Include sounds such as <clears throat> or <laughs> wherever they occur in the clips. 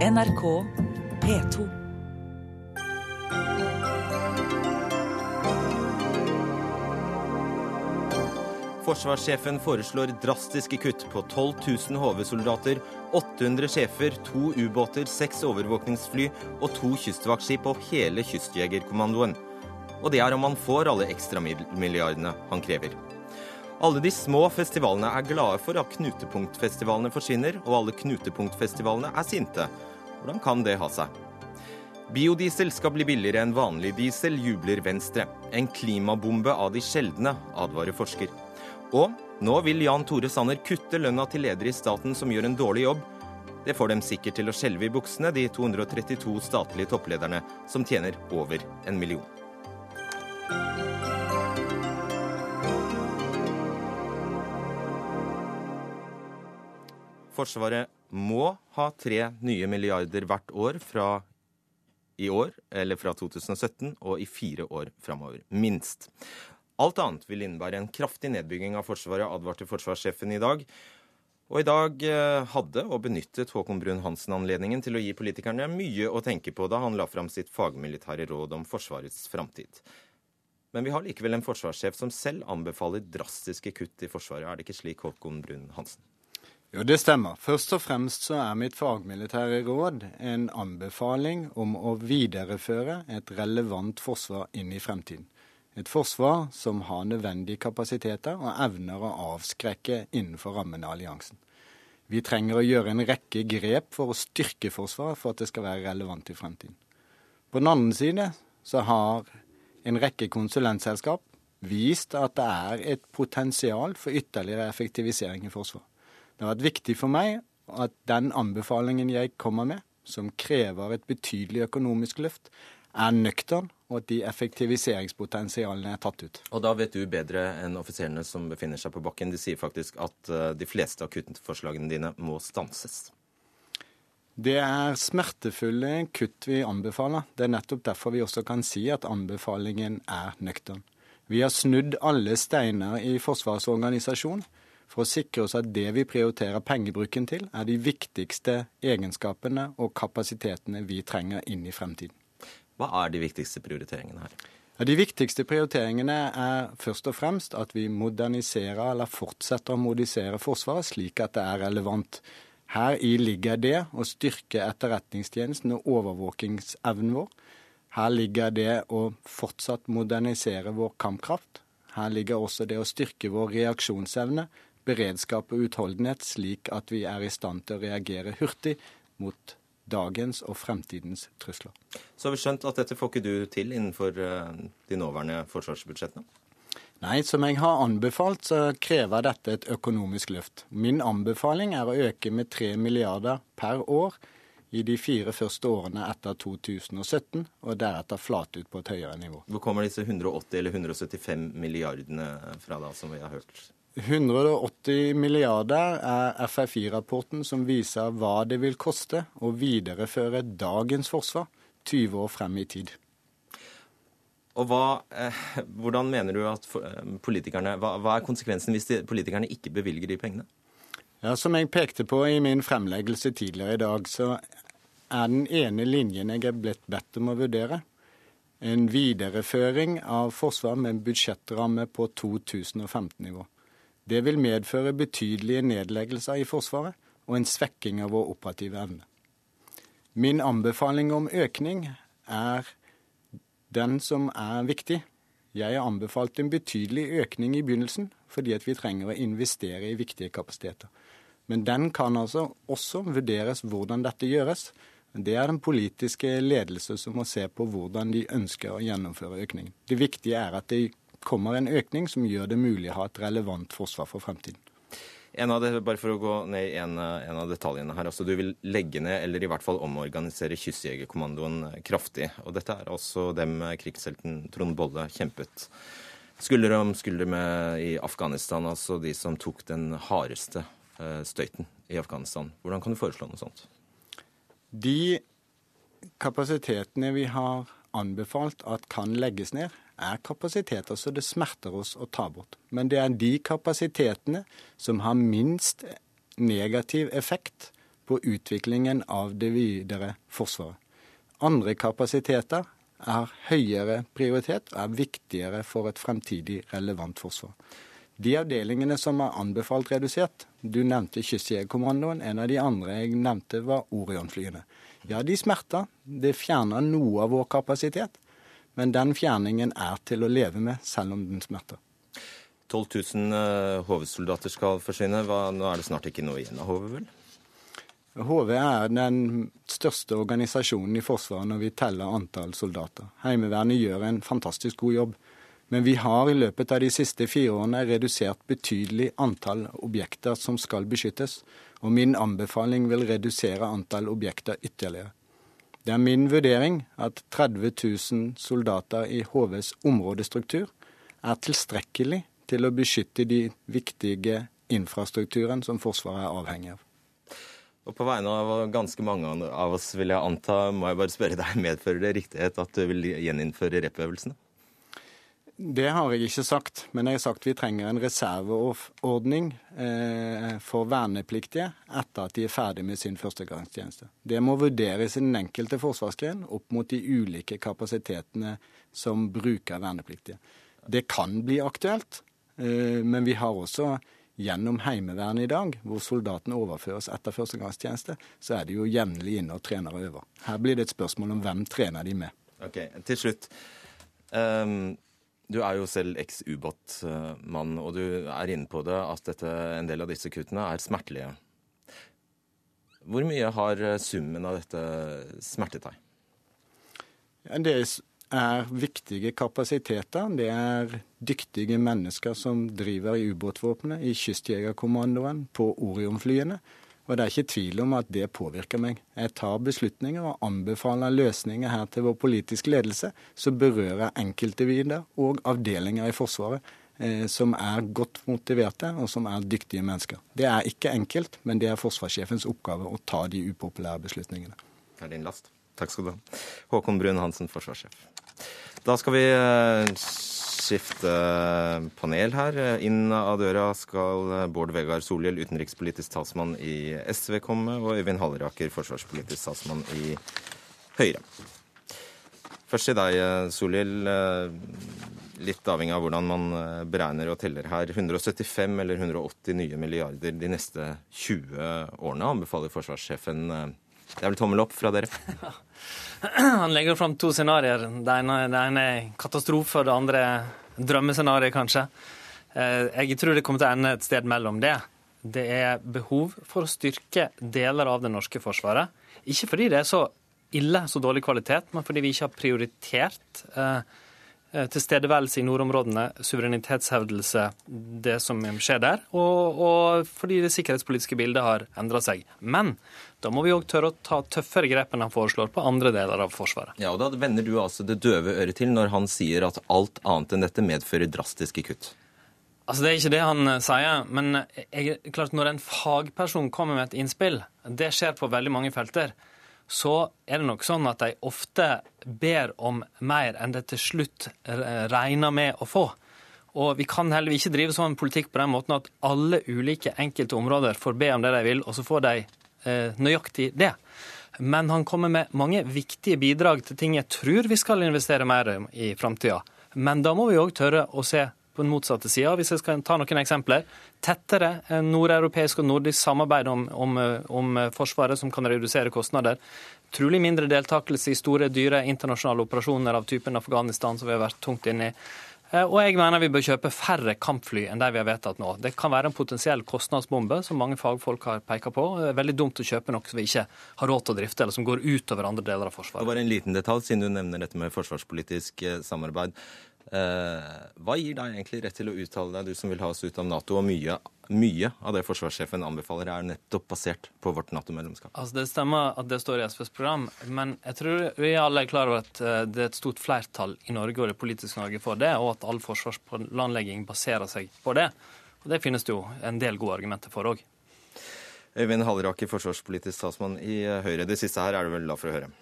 NRK P2. Forsvarssjefen foreslår drastiske kutt på 12 000 HV-soldater, 800 sjefer, to ubåter, seks overvåkningsfly og to kystvaktskip og hele Kystjegerkommandoen. Og det er om han får alle ekstramilliardene han krever. Alle de små festivalene er glade for at knutepunktfestivalene forsvinner, og alle knutepunktfestivalene er sinte. Hvordan kan det ha seg? Biodiesel skal bli billigere enn vanlig diesel, jubler Venstre. En klimabombe av de sjeldne, advarer forsker. Og nå vil Jan Tore Sanner kutte lønna til ledere i staten som gjør en dårlig jobb. Det får dem sikkert til å skjelve i buksene, de 232 statlige topplederne som tjener over en million. Forsvaret må ha tre nye milliarder hvert år fra i år, eller fra 2017, og i fire år framover. Minst. Alt annet vil innebære en kraftig nedbygging av Forsvaret, advarte forsvarssjefen i dag. Og i dag eh, hadde og benyttet Håkon Brun-Hansen anledningen til å gi politikerne mye å tenke på da han la fram sitt fagmilitære råd om Forsvarets framtid. Men vi har likevel en forsvarssjef som selv anbefaler drastiske kutt i Forsvaret. Er det ikke slik, Håkon Brun-Hansen? Jo, det stemmer. Først og fremst så er mitt fagmilitære råd en anbefaling om å videreføre et relevant forsvar inn i fremtiden. Et forsvar som har nødvendige kapasiteter og evner å avskrekke innenfor rammene av alliansen. Vi trenger å gjøre en rekke grep for å styrke Forsvaret for at det skal være relevant i fremtiden. På den andre side så har en rekke konsulentselskap vist at det er et potensial for ytterligere effektivisering i Forsvaret. Det har vært viktig for meg at den anbefalingen jeg kommer med, som krever et betydelig økonomisk løft, er nøktern, og at de effektiviseringspotensialene er tatt ut. Og da vet du bedre enn offiserene som befinner seg på bakken. De sier faktisk at eh, de fleste av kuttforslagene dine må stanses. Det er smertefulle kutt vi anbefaler. Det er nettopp derfor vi også kan si at anbefalingen er nøktern. Vi har snudd alle steiner i Forsvarets organisasjon for å sikre oss at det vi prioriterer pengebruken til, er de viktigste egenskapene og kapasitetene vi trenger inn i fremtiden. Hva er de viktigste prioriteringene her? Ja, de viktigste prioriteringene er først og fremst at vi moderniserer eller fortsetter å modisere Forsvaret slik at det er relevant. Her i ligger det å styrke etterretningstjenesten og overvåkingsevnen vår. Her ligger det å fortsatt modernisere vår kampkraft. Her ligger også det å styrke vår reaksjonsevne, beredskap og utholdenhet, slik at vi er i stand til å reagere hurtig mot dagens og fremtidens trusler. Så har vi skjønt at dette får ikke du til innenfor eh, de nåværende forsvarsbudsjettene? Nei, som jeg har anbefalt, så krever dette et økonomisk løft. Min anbefaling er å øke med 3 milliarder per år i de fire første årene etter 2017, og deretter flate ut på et høyere nivå. Hvor kommer disse 180 eller 175 milliardene fra, da, som vi har hørt? 180 milliarder er FFI-rapporten som viser hva det vil koste å videreføre dagens forsvar 20 år frem i tid. Og hva, eh, Hvordan mener du at eh, politikerne, hva, hva er konsekvensen hvis de, politikerne ikke bevilger de pengene? Ja, Som jeg pekte på i min fremleggelse tidligere i dag, så er den ene linjen jeg er blitt bedt om å vurdere, en videreføring av forsvar med en budsjettramme på 2015-nivå. Det vil medføre betydelige nedleggelser i Forsvaret og en svekking av vår operative evne. Min anbefaling om økning er den som er viktig. Jeg har anbefalt en betydelig økning i begynnelsen, fordi vi trenger å investere i viktige kapasiteter. Men den kan altså også vurderes hvordan dette gjøres. Det er den politiske ledelse som må se på hvordan de ønsker å gjennomføre økningen. Det viktige er at det kommer en økning som gjør det mulig å ha et relevant forsvar for fremtiden. En av det, bare for å gå ned i en, en, av detaljene her. altså Du vil legge ned, eller i hvert fall omorganisere Kystjegerkommandoen kraftig. og Dette er også dem krigshelten Trond Bolle kjempet skulder om skulder med i Afghanistan. Altså de som tok den hardeste eh, støyten i Afghanistan. Hvordan kan du foreslå noe sånt? De kapasitetene vi har anbefalt at kan legges ned, er kapasiteter så det smerter oss å ta bort. Men det er de kapasitetene som har minst negativ effekt på utviklingen av det videre Forsvaret. Andre kapasiteter er høyere prioritet og er viktigere for et fremtidig relevant forsvar. De avdelingene som er anbefalt redusert, du nevnte Kystjegerkommandoen, en av de andre jeg nevnte var Orion-flyene. Ja, de smerter. Det fjerner noe av vår kapasitet. Men den fjerningen er til å leve med, selv om den smerter. 12 000 HV-soldater skal forsvinne. Hva, nå er det snart ikke noe igjen av HV, vel? HV er den største organisasjonen i Forsvaret når vi teller antall soldater. Heimevernet gjør en fantastisk god jobb. Men vi har i løpet av de siste fire årene redusert betydelig antall objekter som skal beskyttes. Og min anbefaling vil redusere antall objekter ytterligere. Det er min vurdering at 30 000 soldater i HVs områdestruktur er tilstrekkelig til å beskytte de viktige infrastrukturen som Forsvaret er avhengig av. Og På vegne av ganske mange av oss vil jeg anta, må jeg bare spørre deg, medfører det riktighet at du vil gjeninnføre rep-øvelsene? Det har jeg ikke sagt, men jeg har sagt vi trenger en reserveordning eh, for vernepliktige etter at de er ferdig med sin førstegangstjeneste. Det må vurderes i den enkelte forsvarsgren opp mot de ulike kapasitetene som bruker vernepliktige. Det kan bli aktuelt, eh, men vi har også gjennom Heimevernet i dag, hvor soldatene overføres etter førstegangstjeneste, så er de jo jevnlig inne og trener og øver. Her blir det et spørsmål om hvem trener de med. Ok, Til slutt. Um, du er jo selv eks-ubåtmann, og du er inne på det at dette, en del av disse kuttene er smertelige. Hvor mye har summen av dette smertet deg? Det er viktige kapasiteter. Det er dyktige mennesker som driver i ubåtvåpenet, i Kystjegerkommandoen, på Orion-flyene. Og det er ikke tvil om at det påvirker meg. Jeg tar beslutninger og anbefaler løsninger her til vår politiske ledelse som berører enkeltindivider og avdelinger i Forsvaret eh, som er godt motiverte og som er dyktige mennesker. Det er ikke enkelt, men det er forsvarssjefens oppgave å ta de upopulære beslutningene. Det er din last. Takk skal du ha. Håkon Brun Hansen, forsvarssjef. Da skal vi eh, skifte panel her. Inn av døra skal Bård Vegar Solhjell, utenrikspolitisk talsmann i SV, komme, og Øyvind Halleraker, forsvarspolitisk talsmann i Høyre. Først til deg, Solhjell. Litt avhengig av hvordan man beregner og teller her. 175 eller 180 nye milliarder de neste 20 årene, anbefaler forsvarssjefen. Det er vel tommel opp fra dere? <laughs> Han legger fram to scenarioer. Det ene er katastrofe, og det andre drømmescenario, kanskje. Eh, jeg tror det kommer til å ende et sted mellom det. Det er behov for å styrke deler av det norske forsvaret. Ikke fordi det er så ille, så dårlig kvalitet, men fordi vi ikke har prioritert eh, Eh, tilstedeværelse i nordområdene, suverenitetshevdelse, det som skjer der, og, og fordi det sikkerhetspolitiske bildet har endra seg. Men da må vi òg tørre å ta tøffere grep enn han foreslår på andre deler av Forsvaret. Ja, og Da vender du altså det døve øret til når han sier at alt annet enn dette medfører drastiske kutt? Altså, Det er ikke det han eh, sier, men jeg, klart når en fagperson kommer med et innspill, det skjer på veldig mange felter, så er det nok sånn at de ofte ber om mer enn det til slutt regner med å få. Og vi kan heller ikke drive sånn politikk på den måten at alle ulike enkelte områder får be om det de vil, og så får de eh, nøyaktig det. Men han kommer med mange viktige bidrag til ting jeg tror vi skal investere mer i framtida. Men da må vi òg tørre å se på den motsatte sida. Hvis jeg skal ta noen eksempler. Tettere nordeuropeisk og nordisk samarbeid om, om, om, Forsvaret, som kan redusere kostnader. Trolig mindre deltakelse i store, dyre internasjonale operasjoner av typen Afghanistan, som vi har vært tungt inne i. Eh, og jeg mener vi bør kjøpe færre kampfly enn de vi har vedtatt nå. Det kan være en potensiell kostnadsbombe, som mange fagfolk har pekt på. Det er veldig dumt å kjøpe noe som vi ikke har råd til å drifte, eller som går utover andre deler av Forsvaret. Det var en liten detalj, siden du nevner dette med forsvarspolitisk eh, samarbeid. Eh, hva gir deg egentlig rett til å uttale deg, du som vil ha oss ut av Nato? Og mye, mye av det forsvarssjefen anbefaler, er nettopp basert på vårt Nato-medlemskap. Altså, det stemmer at det står i SVs program, men jeg tror vi alle er klar over at eh, det er et stort flertall i Norge og det politiske Norge for det, og at all forsvarsplanlegging baserer seg på det. Og Det finnes det jo en del gode argumenter for òg. Øyvind Halleraker, forsvarspolitisk talsmann i Høyre. Det siste her er du vel glad for å høre?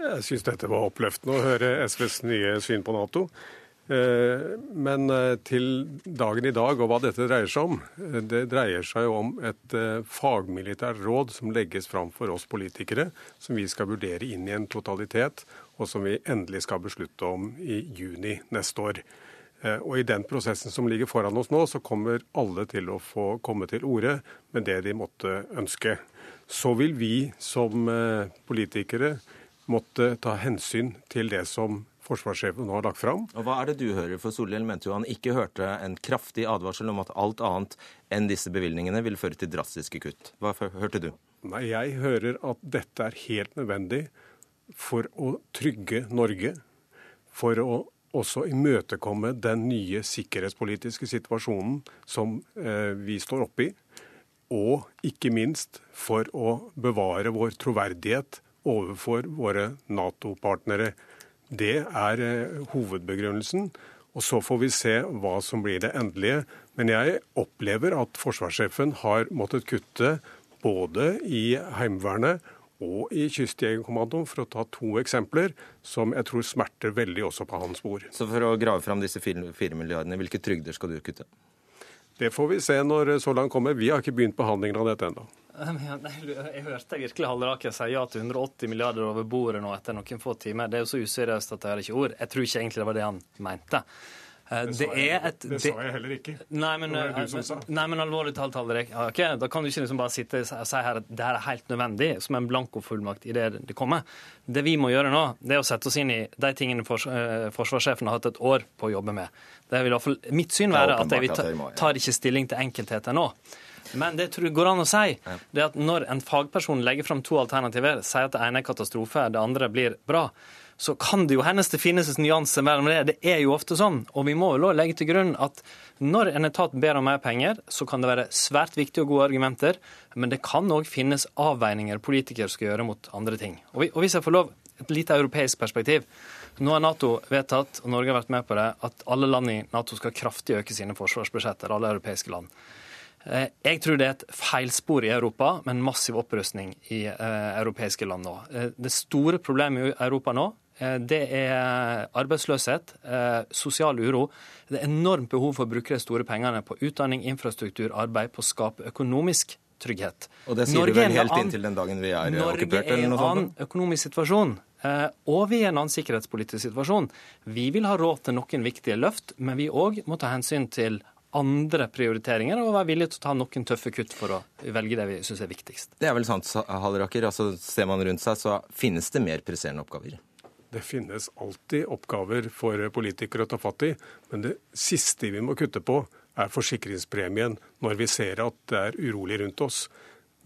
Jeg syns dette var oppløftende å høre SVs nye syn på Nato. Eh, men eh, til dagen i dag og hva dette dreier seg om, eh, det dreier seg jo om et fagmilitært råd som legges fram for oss politikere, som vi skal vurdere inn i en totalitet, og som vi endelig skal beslutte om i juni neste år. Og I den prosessen som ligger foran oss nå, så kommer alle til å få komme til orde med det de måtte ønske. Så vil vi som politikere måtte ta hensyn til det som forsvarssjefen nå har lagt fram. Og Hva er det du hører? For Solhjell mente jo han ikke hørte en kraftig advarsel om at alt annet enn disse bevilgningene vil føre til drastiske kutt. Hva hørte du? Nei, Jeg hører at dette er helt nødvendig for å trygge Norge. For å også imøtekomme den nye sikkerhetspolitiske situasjonen som eh, vi står oppe i. Og ikke minst for å bevare vår troverdighet overfor våre Nato-partnere. Det er eh, hovedbegrunnelsen. Og så får vi se hva som blir det endelige. Men jeg opplever at forsvarssjefen har måttet kutte både i Heimevernet og i Kystjegerkommandoen, for å ta to eksempler som jeg tror smerter veldig også på hans bord. Så for å grave fram disse fire milliardene, hvilke trygder skal du kutte? Det får vi se når så langt kommer. Vi har ikke begynt behandlingen av dette ennå. Jeg hørte virkelig Halleraker si ja til 180 milliarder over bordet nå etter noen få timer. Det er jo så useriøst at jeg har ikke ord. Jeg tror ikke egentlig det var det han mente. Eh, det, det, jeg, et, det, sa jeg heller ikke. Nei, men, det var det du som sa. Nei, men alvorlig talt, Halleraker. Okay, da kan du ikke liksom bare sitte og si her at det her er helt nødvendig, som en blankofullmakt i det det kommer. Det vi må gjøre nå, det er å sette oss inn i de tingene fors uh, forsvarssjefen har hatt et år på å jobbe med. Det vil i hvert fall mitt syn være at jeg ta, tar ikke stilling til enkeltheter nå. Men det tror jeg går an å si. Det er at Når en fagperson legger fram to alternativer, sier at det ene er katastrofe, det andre blir bra, så kan det jo hennes det finnes en nyanse mellom det. Det er jo ofte sånn. Og vi må jo legge til grunn at når en etat ber om mer penger, så kan det være svært viktige og gode argumenter, men det kan òg finnes avveininger politikere skal gjøre mot andre ting. Og hvis jeg får lov, et lite europeisk perspektiv. Nå har Nato vedtatt, og Norge har vært med på det, at alle land i Nato skal kraftig øke sine forsvarsbudsjetter. alle europeiske land. Eh, jeg tror det er et feilspor i Europa med en massiv opprustning i eh, europeiske land nå. Eh, det store problemet i Europa nå det er arbeidsløshet, sosial uro. Det er enormt behov for å bruke de store pengene på utdanning, infrastruktur, arbeid, på å skape økonomisk trygghet. Og det sier Norge du vel helt inntil den dagen vi er Norge okkupert? eller noe sånt? Norge er en annen økonomisk situasjon. Og vi er i en annen sikkerhetspolitisk situasjon. Vi vil ha råd til noen viktige løft, men vi òg må ta hensyn til andre prioriteringer og være villige til å ta noen tøffe kutt for å velge det vi syns er viktigst. Det er vel sant, Halleraker. Altså, ser man rundt seg, så finnes det mer presserende oppgaver? Det finnes alltid oppgaver for politikere å ta fatt i, men det siste vi må kutte på, er forsikringspremien når vi ser at det er urolig rundt oss.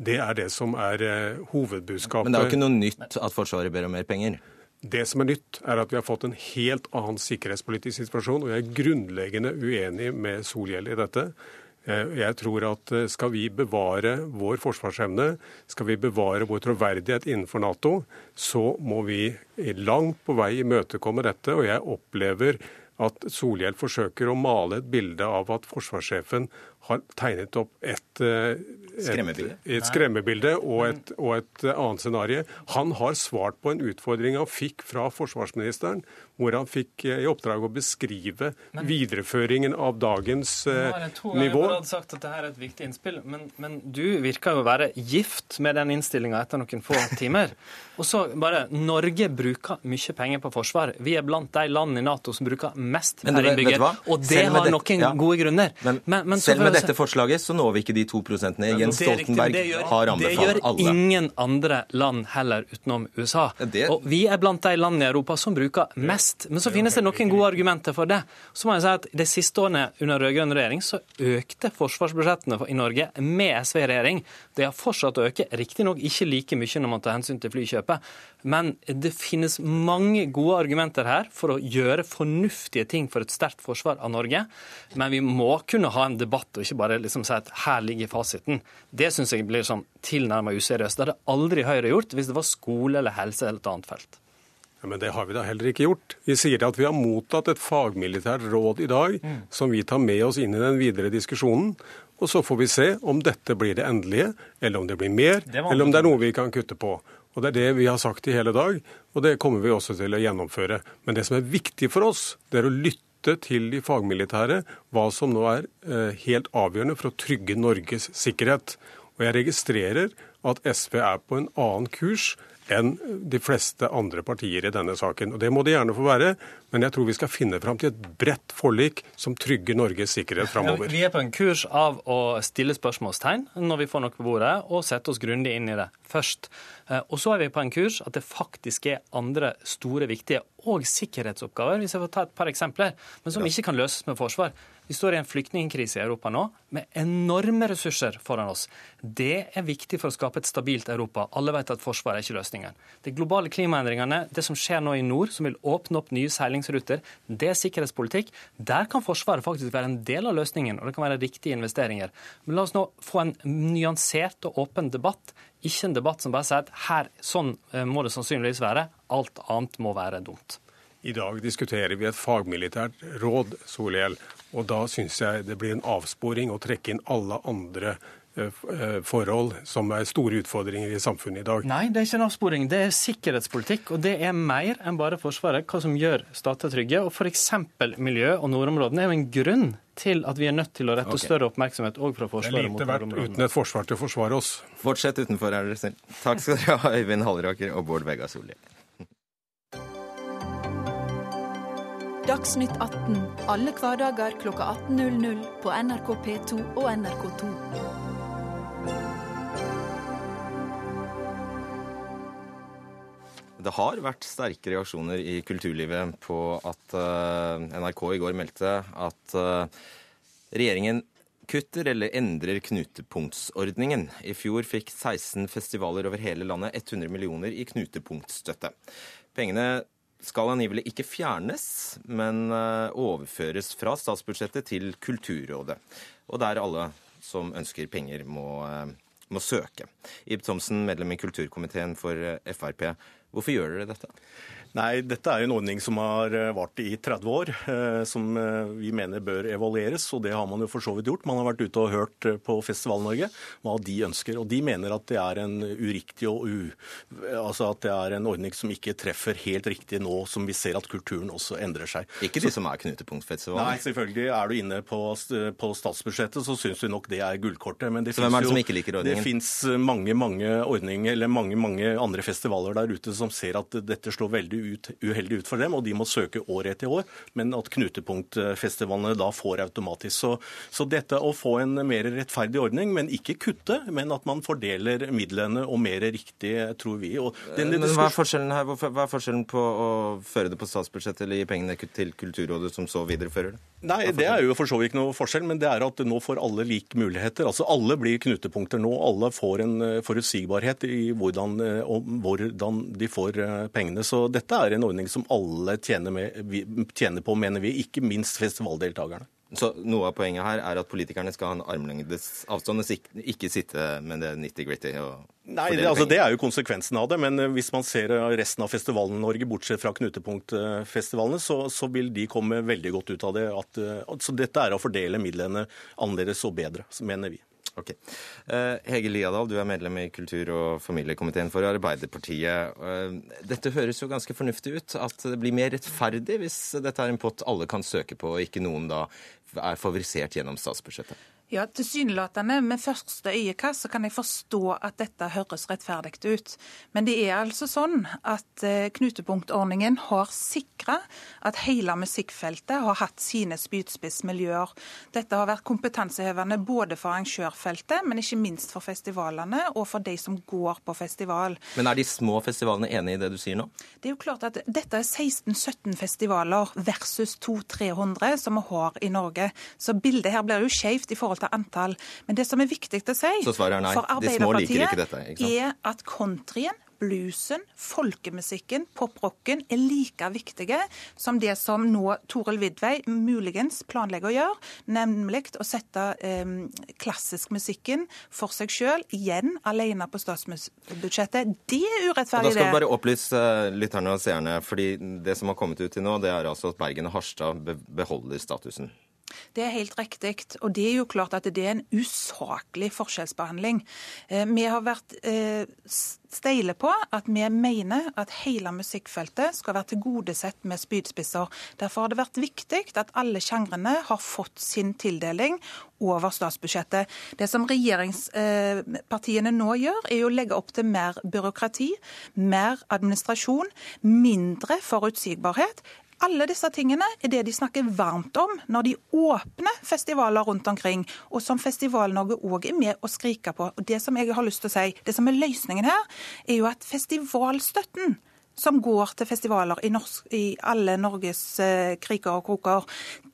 Det er det som er eh, hovedbudskapet. Men det er jo ikke noe nytt at Forsvaret ber om mer penger? Det som er nytt, er at vi har fått en helt annen sikkerhetspolitisk situasjon. Og jeg er grunnleggende uenig med Solhjell i dette. Eh, jeg tror at eh, skal vi bevare vår forsvarsevne, skal vi bevare vår troverdighet innenfor Nato, så må vi langt på vei imøtekomme dette. Og jeg opplever at Solhjell forsøker å male et bilde av at forsvarssjefen har tegnet opp et, eh, et skremmebilde, et skremmebilde og, et, og, et, annet scenario. Han har svart på en utfordring han fikk fra forsvarsministeren, hvor han fikk eh, i oppdrag å beskrive men, videreføringen av dagens har jeg to nivå. Jeg sagt at dette er et viktig innspill, men, men du virker jo å være gift med den innstillinga etter noen få <laughs> timer. Og så bare Norge bruker mye penger på forsvar. Vi er blant de landene i Nato som bruker mest per innbygger. Og det har det, noen ja. gode grunner. Men, men, men selv med dette forslaget så når vi ikke de to prosentene. Jens Stoltenberg gjør, har anbefalt alle. Det gjør ingen andre land heller utenom USA. Det... Og vi er blant de landene i Europa som bruker mest. Men så finnes det noen gode argumenter for det. Så må jeg si at De siste årene under rød-grønn regjering så økte forsvarsbudsjettene i Norge med SV i regjering. Det har fortsatt å øke, riktignok ikke like mye når man tar hensyn til flykjøpet. Men det finnes mange gode argumenter her for å gjøre fornuftige ting for et sterkt forsvar av Norge. Men vi må kunne ha en debatt og ikke bare liksom si at her ligger fasiten. Det syns jeg blir sånn tilnærmet useriøst. Det hadde aldri Høyre gjort hvis det var skole eller helse eller et annet felt. Ja, men det har vi da heller ikke gjort. Vi sier at vi har mottatt et fagmilitært råd i dag mm. som vi tar med oss inn i den videre diskusjonen. Og så får vi se om dette blir det endelige, eller om det blir mer, det eller om det er noe vi kan kutte på. Og Det er det vi har sagt i hele dag, og det kommer vi også til å gjennomføre. Men det som er viktig for oss, det er å lytte til de fagmilitære hva som nå er eh, helt avgjørende for å trygge Norges sikkerhet. Og jeg registrerer at SV er på en annen kurs enn de fleste andre partier i denne saken. Og Det må det gjerne få være, men jeg tror vi skal finne fram til et bredt forlik som trygger Norges sikkerhet framover. Vi er på en kurs av å stille spørsmålstegn når vi får noe på bordet, og sette oss grundig inn i det først. Eh, og så er vi på en kurs at det faktisk er andre store, viktige og sikkerhetsoppgaver, hvis jeg får ta et par eksempler, men som ikke kan løses med forsvar. Vi står i en flyktningkrise i Europa nå, med enorme ressurser foran oss. Det er viktig for å skape et stabilt Europa. Alle vet at forsvar er ikke løsningen. De globale klimaendringene, det som skjer nå i nord, som vil åpne opp nye seilingsruter, det er sikkerhetspolitikk. Der kan Forsvaret faktisk være en del av løsningen, og det kan være riktige investeringer. Men la oss nå få en nyansert og åpen debatt. Ikke en debatt som bare sier at her, sånn eh, må det sannsynligvis være. Alt annet må være dumt. I dag diskuterer vi et fagmilitært råd, Solhjell. Og da syns jeg det blir en avsporing å trekke inn alle andre forhold som er store utfordringer i samfunnet i dag. Nei, det er ikke en avsporing. Det er sikkerhetspolitikk. Og det er mer enn bare Forsvaret. Hva som gjør stater trygge. Og f.eks. miljø og nordområdene er jo en grunn til at vi er nødt til å rette okay. større oppmerksomhet òg fra Forsvaret mot nordområdene. Det er lite verdt uten et forsvar til å forsvare oss. Fortsett utenfor, er dere snill. Takk skal dere ha, Øyvind Halleraker og Bård Vegar Solhjell. Dagsnytt 18 alle hverdager kl 18.00 på NRK P2 og NRK2. Det har vært sterke reaksjoner i kulturlivet på at uh, NRK i går meldte at uh, regjeringen kutter eller endrer knutepunktsordningen. I fjor fikk 16 festivaler over hele landet 100 millioner i knutepunktstøtte. Pengene skal angivelig ikke fjernes, men eh, overføres fra statsbudsjettet til Kulturrådet. Og der alle som ønsker penger, må, eh, må søke. Ib Thomsen, medlem i kulturkomiteen for eh, Frp. Hvorfor gjør dere dette? Nei, dette er en ordning som har eh, vart i 30 år, eh, som eh, vi mener bør evalueres. Og det har man jo for så vidt gjort. Man har vært ute og hørt på Festival-Norge hva de ønsker. Og de mener at det er en uriktig og u... Altså at det er en ordning som ikke treffer helt riktig nå som vi ser at kulturen også endrer seg. Ikke de som er knutepunktfestivalen? Nei, selvfølgelig. Er du inne på, på statsbudsjettet, så syns vi nok det er gullkortet. Men er? Det fins mange, mange ordninger, eller mange, mange andre festivaler der ute som ser at dette slår veldig ut, uheldig ut for dem, og de må søke år etter år. Men at knutepunktfestivalene da får automatisk. Så, så, dette å få en mer rettferdig ordning, men ikke kutte, men at man fordeler midlene og mer riktig, tror vi. men hva er forskjellen her? Hva er forskjellen på å føre det på statsbudsjettet eller gi pengene til Kulturrådet, som så viderefører det? Nei, Det er jo for så vidt ikke noe forskjell, men det er at nå får alle like muligheter. Altså Alle blir knutepunkter nå. Alle får en eh, forutsigbarhet i hvordan, eh, hvordan de får eh, pengene. Så dette dette er en ordning som alle tjener, med, tjener på, mener vi, ikke minst festivaldeltakerne. Så Noe av poenget her er at politikerne skal ha en armlengdes avstand og ikke sitte med det nitty-gritty? Nei, det, altså, det er jo konsekvensen av det. Men eh, hvis man ser eh, resten av festivalen i Norge, bortsett fra knutepunktfestivalene, så, så, vil de komme veldig godt ut av det. At, så dette er å fordele midlene annerledes og bedre, mener vi. Ok. Uh, Hege Liadal, du er medlem i kultur- og familiekomiteen for Arbeiderpartiet. Uh, dette høres jo ganske fornuftig ut, at det blir mer rettferdig hvis dette er en pott alle kan søke på, og ikke noen da er favorisert gjennom statsbudsjettet? Ja, Tilsynelatende med første øyekast så kan jeg forstå at dette høres rettferdig ut. Men det er altså sånn at eh, knutepunktordningen har sikra at hele musikkfeltet har hatt sine spydspissmiljøer. Dette har vært kompetansehevende både for arrangørfeltet, men ikke minst for festivalene og for de som går på festival. Men er de små festivalene enig i det du sier nå? Det er jo klart at Dette er 16-17 festivaler versus 200-300 som vi har i Norge. Så bildet her blir jo skjevt i forhold til antall. Men det som er viktig å si for Arbeiderpartiet, er at countryen bluesen, folkemusikken, poprocken er like viktige som det som nå Toril Vidvei muligens planlegger å gjøre, nemlig å sette eh, klassisk musikken for seg sjøl, igjen alene på statsbudsjettet. Det er urettferdig, det. Da skal vi bare opplyse eh, lytterne og seerne, fordi det som har kommet ut til nå, det er altså at Bergen og Harstad beholder statusen. Det er helt riktig. Og det er jo klart at det er en usaklig forskjellsbehandling. Eh, vi har vært eh, steile på at vi mener at hele musikkfeltet skal være tilgodesett med spydspisser. Derfor har det vært viktig at alle sjangrene har fått sin tildeling over statsbudsjettet. Det som regjeringspartiene nå gjør, er å legge opp til mer byråkrati, mer administrasjon, mindre forutsigbarhet alle disse tingene er det de snakker varmt om når de åpner festivaler rundt omkring, og som Festival-Norge òg er med å skrike på. Og Det som jeg har lyst til å si, det som er løsningen her, er jo at festivalstøtten som går til festivaler i, norsk, i alle Norges eh, kriker og kroker,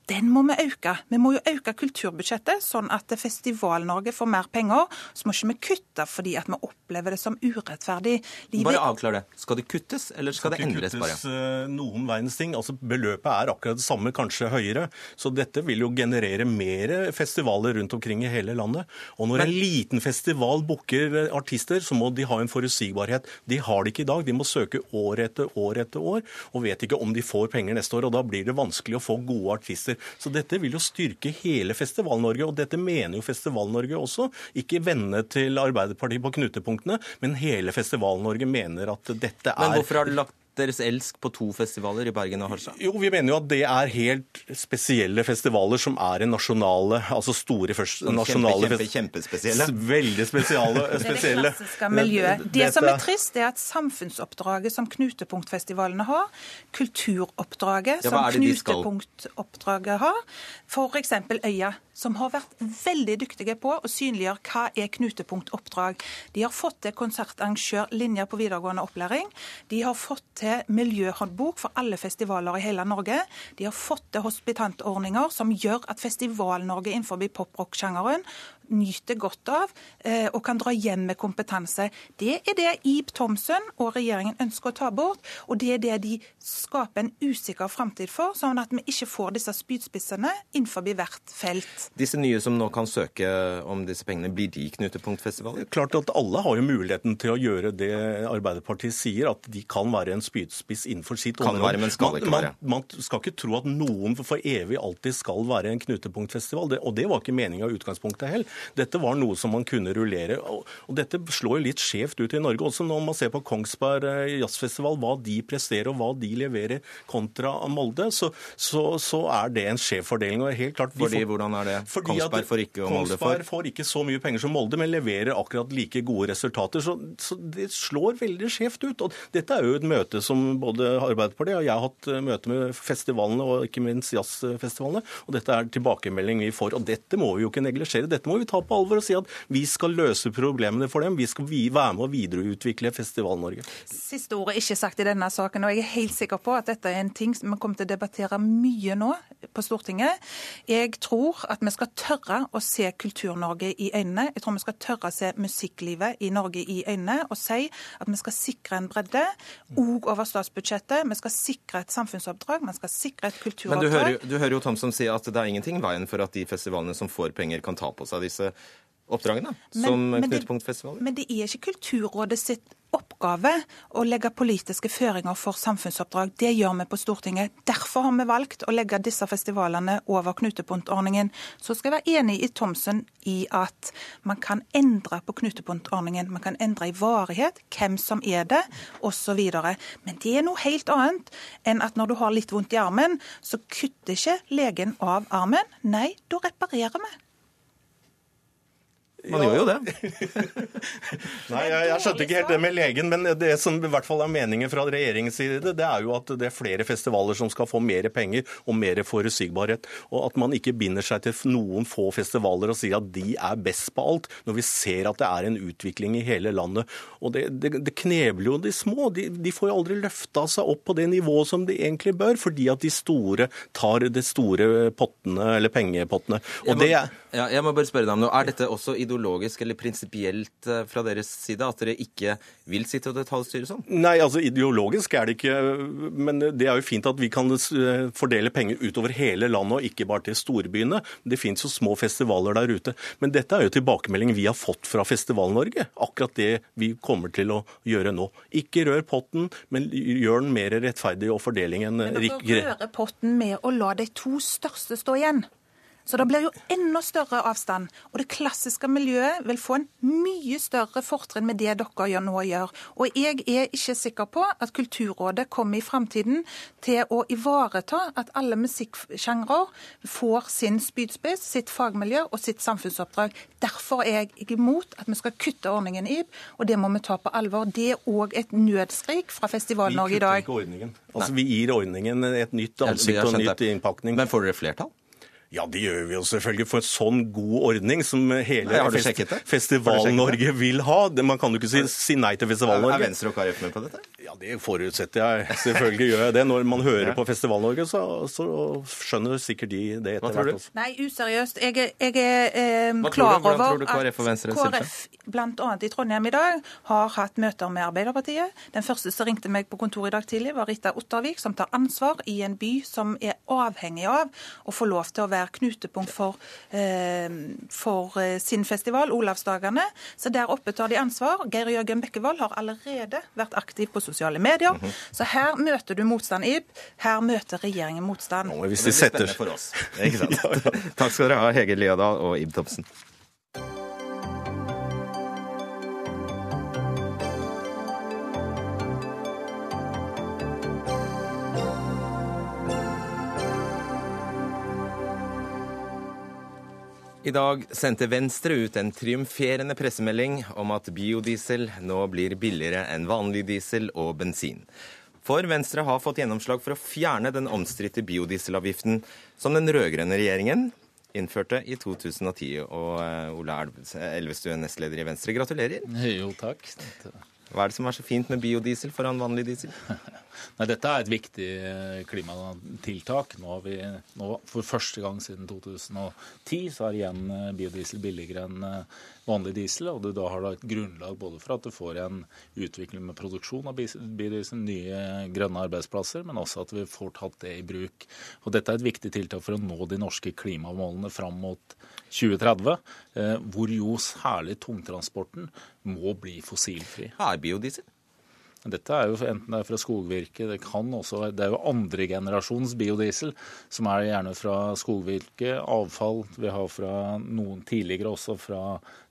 den må vi øke. Vi må jo øke kulturbudsjettet, sånn at Festival-Norge får mer penger. Så må ikke vi kutte fordi at vi opplever det som urettferdig. Livet... Bare avklar det. Skal det kuttes, eller skal, skal det endres bare? Det skal ikke kuttes noen verdens ting. Altså, beløpet er akkurat det samme, kanskje høyere. Så dette vil jo generere mer festivaler rundt omkring i hele landet. Og når Men... en liten festival booker artister, så må de ha en forutsigbarhet. De har det ikke i dag. De må søke år etter år etter år, og vet ikke om de får penger neste år. og Da blir det vanskelig å få gode artister. Så dette vil jo styrke hele Festival-Norge, og dette mener jo Festival-Norge også. Ikke vennene til Arbeiderpartiet på knutepunktene, men hele Festival-Norge mener at dette er Men hvorfor har du lagt deres elsk på to festivaler i Bergen og Harstad? Jo, Vi mener jo at det er helt spesielle festivaler som er en nasjonale altså store først, nasjonale kjempe, kjempe, kjempespesielle? Veldig spesiale. spesielle. Det klassiske miljøet. Det som er trist, er at samfunnsoppdraget som knutepunktfestivalene har, kulturoppdraget ja, som knutepunktoppdraget har, f.eks. Øya som har vært veldig dyktige på å synliggjøre hva er knutepunktoppdrag. De har fått til konsertarrangørlinjer på videregående opplæring. De har fått til miljøhåndbok for alle festivaler i hele Norge. De har fått til hospitantordninger som gjør at Festival-Norge innenfor poprock-sjangeren nyter godt av eh, og kan dra hjem med kompetanse. Det er det Ib Thomsen og regjeringen ønsker å ta bort, og det er det de skaper en usikker framtid for, sånn at vi ikke får disse spydspissene innenfor hvert felt. Disse nye som nå kan søke om disse pengene, blir de knutepunktfestivaler? Klart at alle har jo muligheten til å gjøre det Arbeiderpartiet sier, at de kan være en spydspiss innenfor sitt kan område. Være, men skal ikke være. Man, man, skal ikke tro at noen for evig alltid skal være en knutepunktfestival, det, og det var ikke meninga i utgangspunktet heller. Dette var noe som man kunne rullere. Og dette slår jo litt skjevt ut i Norge. Også når man ser på Kongsberg eh, jazzfestival, hva de presterer og hva de leverer kontra Molde, så, så, så er det en skjev fordeling. Og helt klart, fordi, får, hvordan er det? Kongsberg får ikke, og Molde får? Kongsberg får ikke så mye penger som Molde, men leverer akkurat like gode resultater. Så, så det slår veldig skjevt ut. Og dette er jo et møte som både Arbeiderpartiet og jeg har hatt eh, møte med festivalene og ikke minst jazzfestivalene. Og dette er tilbakemelding vi får. Og dette må vi jo ikke neglisjere. Dette må vi ta på alvor og si at vi skal løse problemene for dem. Vi skal være med å videreutvikle Festival-Norge. Siste ord er ikke sagt i denne saken, og jeg er helt sikker på at dette er en ting som vi kommer til å debattere mye nå på Stortinget. Jeg tror at vi skal tørre å se Kultur-Norge i øynene. Jeg tror vi skal tørre å se musikklivet i Norge i øynene og si at vi skal sikre en bredde, òg over statsbudsjettet. Vi skal sikre et samfunnsoppdrag, vi skal sikre et kulturoppdrag. Men du hører, du hører jo Thomsen si at det er ingenting veien for at de festivalene som får penger, kan ta på seg disse oppdragene som knutepunktfestivaler? Men det er ikke Kulturrådet sitt oppgave å legge politiske føringer for samfunnsoppdrag. Det gjør vi på Stortinget. Derfor har vi valgt å legge disse festivalene over knutepunktordningen. Så skal jeg være enig i Thomsen i at man kan endre på knutepunktordningen. Man kan endre i varighet, hvem som er det, osv. Men det er noe helt annet enn at når du har litt vondt i armen, så kutter ikke legen av armen. Nei, da reparerer vi. Man ja. gjør jo det. <laughs> Nei, jeg, jeg, skjønte ikke helt det med legen, men det som i hvert fall er meningen fra regjeringens side, det er jo at det er flere festivaler som skal få mer penger og mer forutsigbarhet. Og at man ikke binder seg til noen få festivaler og sier at de er best på alt, når vi ser at det er en utvikling i hele landet. Og det, det, det knebler jo de små. De, de får jo aldri løfta seg opp på det nivået som de egentlig bør, fordi at de store tar de store pottene, eller pengepottene. Og jeg må, det er... ja, jeg må bare spørre deg om noe. Er dette også ideologisk ideologisk eller prinsipielt eh, fra deres side at dere ikke vil sitte og detaljstyre sånn? Nei, altså ideologisk er det ikke. Men det er jo fint at vi kan eh, fordele penger utover hele landet og ikke bare til storbyene. Det fins jo små festivaler der ute. Men dette er jo tilbakemelding vi har fått fra Festival-Norge. Akkurat det vi kommer til å gjøre nå. Ikke rør potten, men gjør den mer rettferdig og fordelingen rikere. Men dere rører potten med å la de to største stå igjen? Så det blir jo enda større avstand. Og det klassiske miljøet vil få en mye større fortrinn med det dere nå gjør. Og jeg er ikke sikker på at Kulturrådet kommer i framtiden til å ivareta at alle musikksjangre får sin spydspiss, sitt fagmiljø og sitt samfunnsoppdrag. Derfor er jeg imot at vi skal kutte ordningen IB, og det må vi ta på alvor. Det er òg et nødskrik fra Festival-Norge i dag. Vi kutter ikke ordningen. Altså, vi gir ordningen et nytt ansikt og nytt innpakning. Men får dere flertall? Ja, det gjør vi jo selvfølgelig for en sånn god ordning som hele fest Festival-Norge vil ha. Man kan jo ikke si, si nei til Festival-Norge. Er Venstre og KrF med på dette? Ja, Det forutsetter jeg. Selvfølgelig gjør jeg det. Når man hører på Festival-Norge, så, så, skjønner sikkert de det etter hvert også. Nei, useriøst. Jeg, jeg er eh, klar over at KrF bl.a. i Trondheim i dag har hatt møter med Arbeiderpartiet. Den første som ringte meg på kontoret i dag tidlig, var Rita Ottervik, som tar ansvar i en by som er avhengig av å få lov til å være være knutepunkt for, eh, for eh, sin festival, Olavsdagene. Så der oppe tar de ansvar. Geir Jørgen Bekkevold har allerede vært aktiv på sosiale medier. Mm -hmm. Så her møter du motstand, Ib. Her møter regjeringen motstand. Nå, hvis de setter... for oss. <laughs> Ikke sant? Takk skal dere ha, Hege Liadal og Ib Thomsen. I dag sendte Venstre ut en triumferende pressemelding om at biodiesel nå blir billigere enn vanlig diesel og bensin. For Venstre har fått gjennomslag for å fjerne den omstridte biodieselavgiften som den rød-grønne regjeringen innførte i 2010. Og eh, Ole Elvestuen, nestleder i Venstre, gratulerer. Jo, takk. Hva er det som er så fint med biodiesel foran vanlig diesel? <laughs> Nei, Dette er et viktig eh, klimatiltak. Nå har vi, nå, For første gang siden 2010 så er igjen eh, biodiesel billigere enn eh, vanlig diesel. og Du da har da et grunnlag både for at du får en utvikling med produksjon av biodiesel, nye grønne arbeidsplasser, men også at vi får tatt det i bruk. Og Dette er et viktig tiltak for å nå de norske klimamålene fram mot 2030, hvor jo særlig tungtransporten må bli fossilfri. Er biodiesel? Dette er jo enten det er fra skogvirke, det kan også Det er jo andregenerasjons biodiesel, som er gjerne fra skogvirke, avfall vi har fra noen tidligere også fra,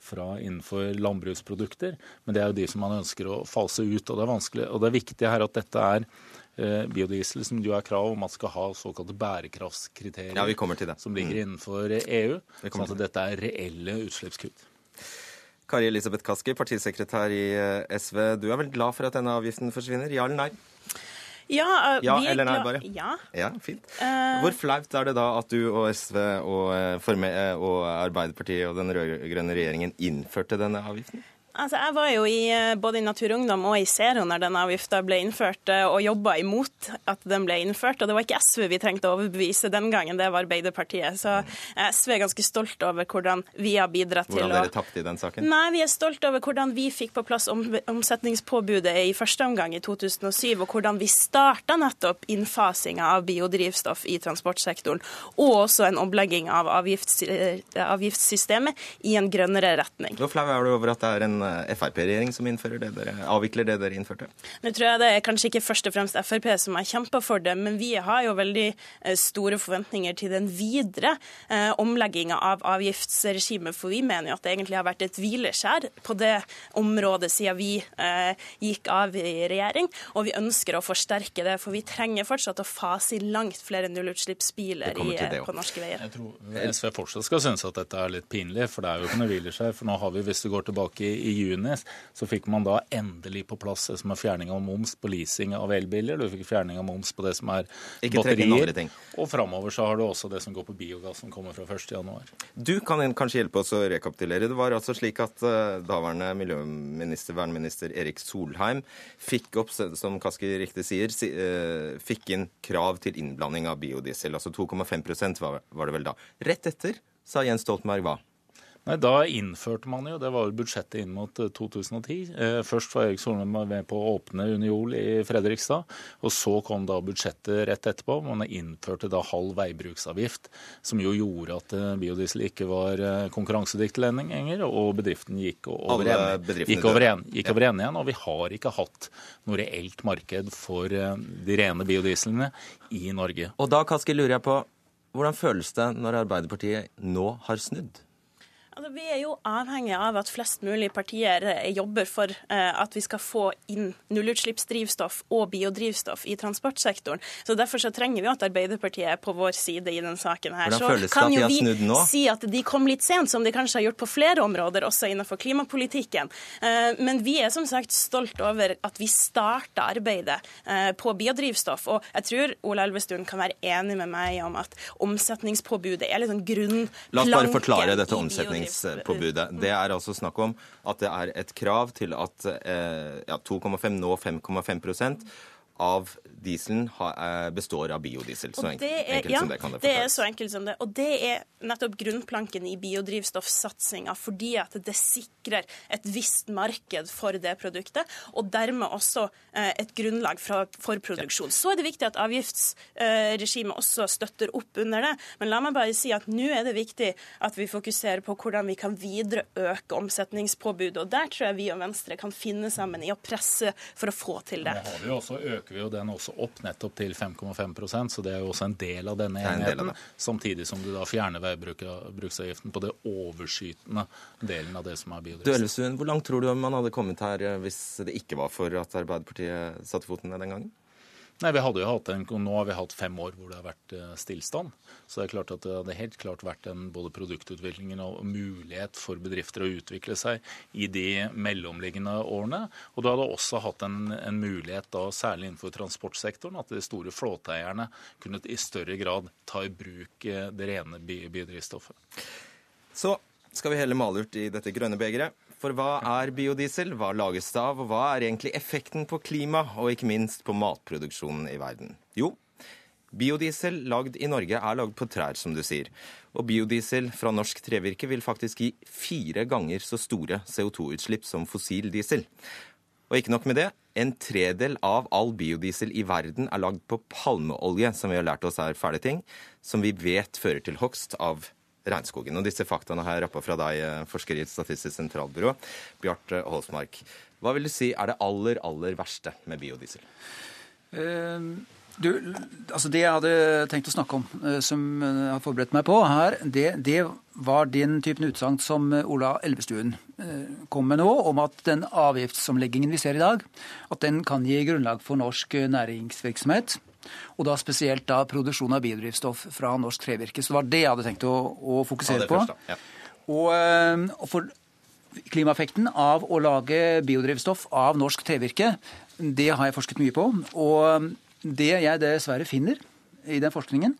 fra innenfor landbruksprodukter. Men det er jo de som man ønsker å fase ut. Og det er vanskelig, og det er viktig her at dette er eh, biodiesel som jo er krav om at skal ha såkalte bærekraftskriterier ja, som ligger mm. innenfor EU. Sånn at dette er reelle utslippskutt. Kari Elisabeth Kaski, partisekretær i eh, SV. Du er vel glad for at denne avgiften forsvinner? Ja eller nei? Ja, uh, ja eller nei, bare? Ja. ja fint. Uh, Hvor flaut er det da at du og SV og, og Arbeiderpartiet og den rød-grønne regjeringen innførte denne avgiften? Altså, jeg var jo i, eh, både i Natur og Ungdom og i Zero når den avgifta ble innført, eh, og jobba imot at den ble innført. Og det var ikke SV vi trengte å overbevise den gangen, det var Arbeiderpartiet. Så eh, SV er ganske stolt over hvordan vi har bidratt hvordan til å Hvordan dere tapte i den saken? Nei, vi er stolt over hvordan vi fikk på plass om, omsetningspåbudet i første omgang i 2007, og hvordan vi starta nettopp innfasinga av biodrivstoff i transportsektoren, og også en omlegging av avgifts, avgiftssystemet i en grønnere retning. Hvor flau er du over at det er en Frp-regjering som det dere, avvikler det dere innførte? Nå tror jeg det er kanskje ikke først og fremst Frp som har kjempa for det, men vi har jo veldig eh, store forventninger til den videre eh, omlegginga av avgiftsregimet. For vi mener jo at det egentlig har vært et hvileskjær på det området siden vi eh, gikk av i regjering, og vi ønsker å forsterke det. For vi trenger fortsatt å fase inn langt flere nullutslippsbiler i, på norske veier. Jeg tror SV fortsatt skal synes at dette er litt pinlig, for det er jo ikke noe hvileskjær. For nå har vi, hvis du går tilbake i juni så fikk man da endelig på plass det som er fjerning av moms på leasing av elbiler. Du fikk fjerning av moms på det som er Ikke batterier. Og framover så har du også det som går på biogass, som kommer fra 1.1. Du kan kanskje hjelpe oss å rekapitulere. Det var altså slik at uh, daværende miljøminister, vernminister Erik Solheim fikk opp, som Kaski riktig sier, uh, fikk inn krav til innblanding av biodiesel. Altså 2,5 var, var det vel da. Rett etter sa Jens Stoltenberg hva? Nei, Da innførte man jo, det var jo budsjettet inn mot 2010. Eh, eh, først var Erik Solheim med på å åpne Uniol i Fredrikstad. Og så kom da budsjettet rett etterpå. Man innførte da halv veibruksavgift, som jo gjorde at eh, biodiesel ikke var konkurransedyktig lenger, og bedriften gikk over, en, gikk over, en, gikk over igjen. Og vi har ikke hatt noe reelt marked for de rene biodieslene i Norge. Og da Kaski, lurer jeg på hvordan føles det når Arbeiderpartiet nå har snudd? Altså, vi er jo avhengig av at flest mulig partier eh, jobber for eh, at vi skal få inn nullutslippsdrivstoff og biodrivstoff i transportsektoren. Så Derfor så trenger vi at Arbeiderpartiet er på vår side i denne saken. her. Hvordan føles det at de har snudd nå? Så kan vi si at de kom litt sent, som de kanskje har gjort på flere områder, også innenfor klimapolitikken. Eh, men vi er som sagt stolt over at vi starta arbeidet eh, på biodrivstoff. Og jeg tror Ola Elvestuen kan være enig med meg om at omsetningspåbudet er litt sånn grunnplanken La oss bare forklare dette omsetningspåbudet avgiftspåbudet. Det er altså snakk om at det er et krav til at eh, ja, 2,5, nå 5,5 av dieselen eh, består av biodiesel. Så enkelt, er, enkelt ja, som det kan det forklares. Det er så enkelt som det. Og det er nettopp grunnplanken i biodrivstoffsatsinga, fordi at det sikrer et visst marked for det produktet, og dermed også eh, et grunnlag for, for produksjon. Så er det viktig at avgiftsregimet eh, også støtter opp under det. Men la meg bare si at nå er det viktig at vi fokuserer på hvordan vi kan videre øke omsetningspåbudet. Og der tror jeg vi og Venstre kan finne sammen i å presse for å få til det. Men har vi også øker vi jo den også opp nettopp til 5,5% så det er jo også en del av denne enheten. Samtidig som du da fjerner veibruksavgiften på det overskytende delen av det som er biodrivstoff. Dølesund, hvor langt tror du man hadde kommet her eh, hvis det ikke var for at Arbeiderpartiet satte foten ned den gangen? Nei, vi hadde jo hatt en, Nå har vi hatt fem år hvor det har vært eh, stillstand. Så det er klart at det hadde helt klart vært en både produktutviklingen og mulighet for bedrifter å utvikle seg i de mellomliggende årene. Og du hadde også hatt en, en mulighet, da, særlig innenfor transportsektoren, at de store flåteeierne kunne i større grad ta i bruk eh, det rene biodrivstoffet. Så skal vi helle malurt i dette grønne begeret. For hva er biodiesel, hva lages det av, og hva er egentlig effekten på klima, og ikke minst på matproduksjonen i verden? Jo, biodiesel lagd i Norge er lagd på trær, som du sier. Og biodiesel fra norsk trevirke vil faktisk gi fire ganger så store CO2-utslipp som fossil diesel. Og ikke nok med det, en tredel av all biodiesel i verden er lagd på palmeolje, som vi har lært oss er fæle ting, som vi vet fører til hogst av regnskogen. Og disse faktaene har jeg rappa fra deg, eh, forsker i Statistisk sentralbyrå, Bjarte Holsmark. Hva vil du si er det aller, aller verste med biodiesel? Uh, du, altså det jeg hadde tenkt å snakke om, uh, som jeg har forberedt meg på her, det, det var den typen utsagn som Ola Elvestuen uh, kom med nå, om at den avgiftsomleggingen vi ser i dag, at den kan gi grunnlag for norsk næringsvirksomhet. Og da spesielt da produksjon av biodrivstoff fra norsk trevirke. Så det var det jeg hadde tenkt å, å fokusere ja, på. Ja. Og, eh, og for klimaeffekten av å lage biodrivstoff av norsk trevirke, det har jeg forsket mye på. Og det jeg dessverre finner i den forskningen,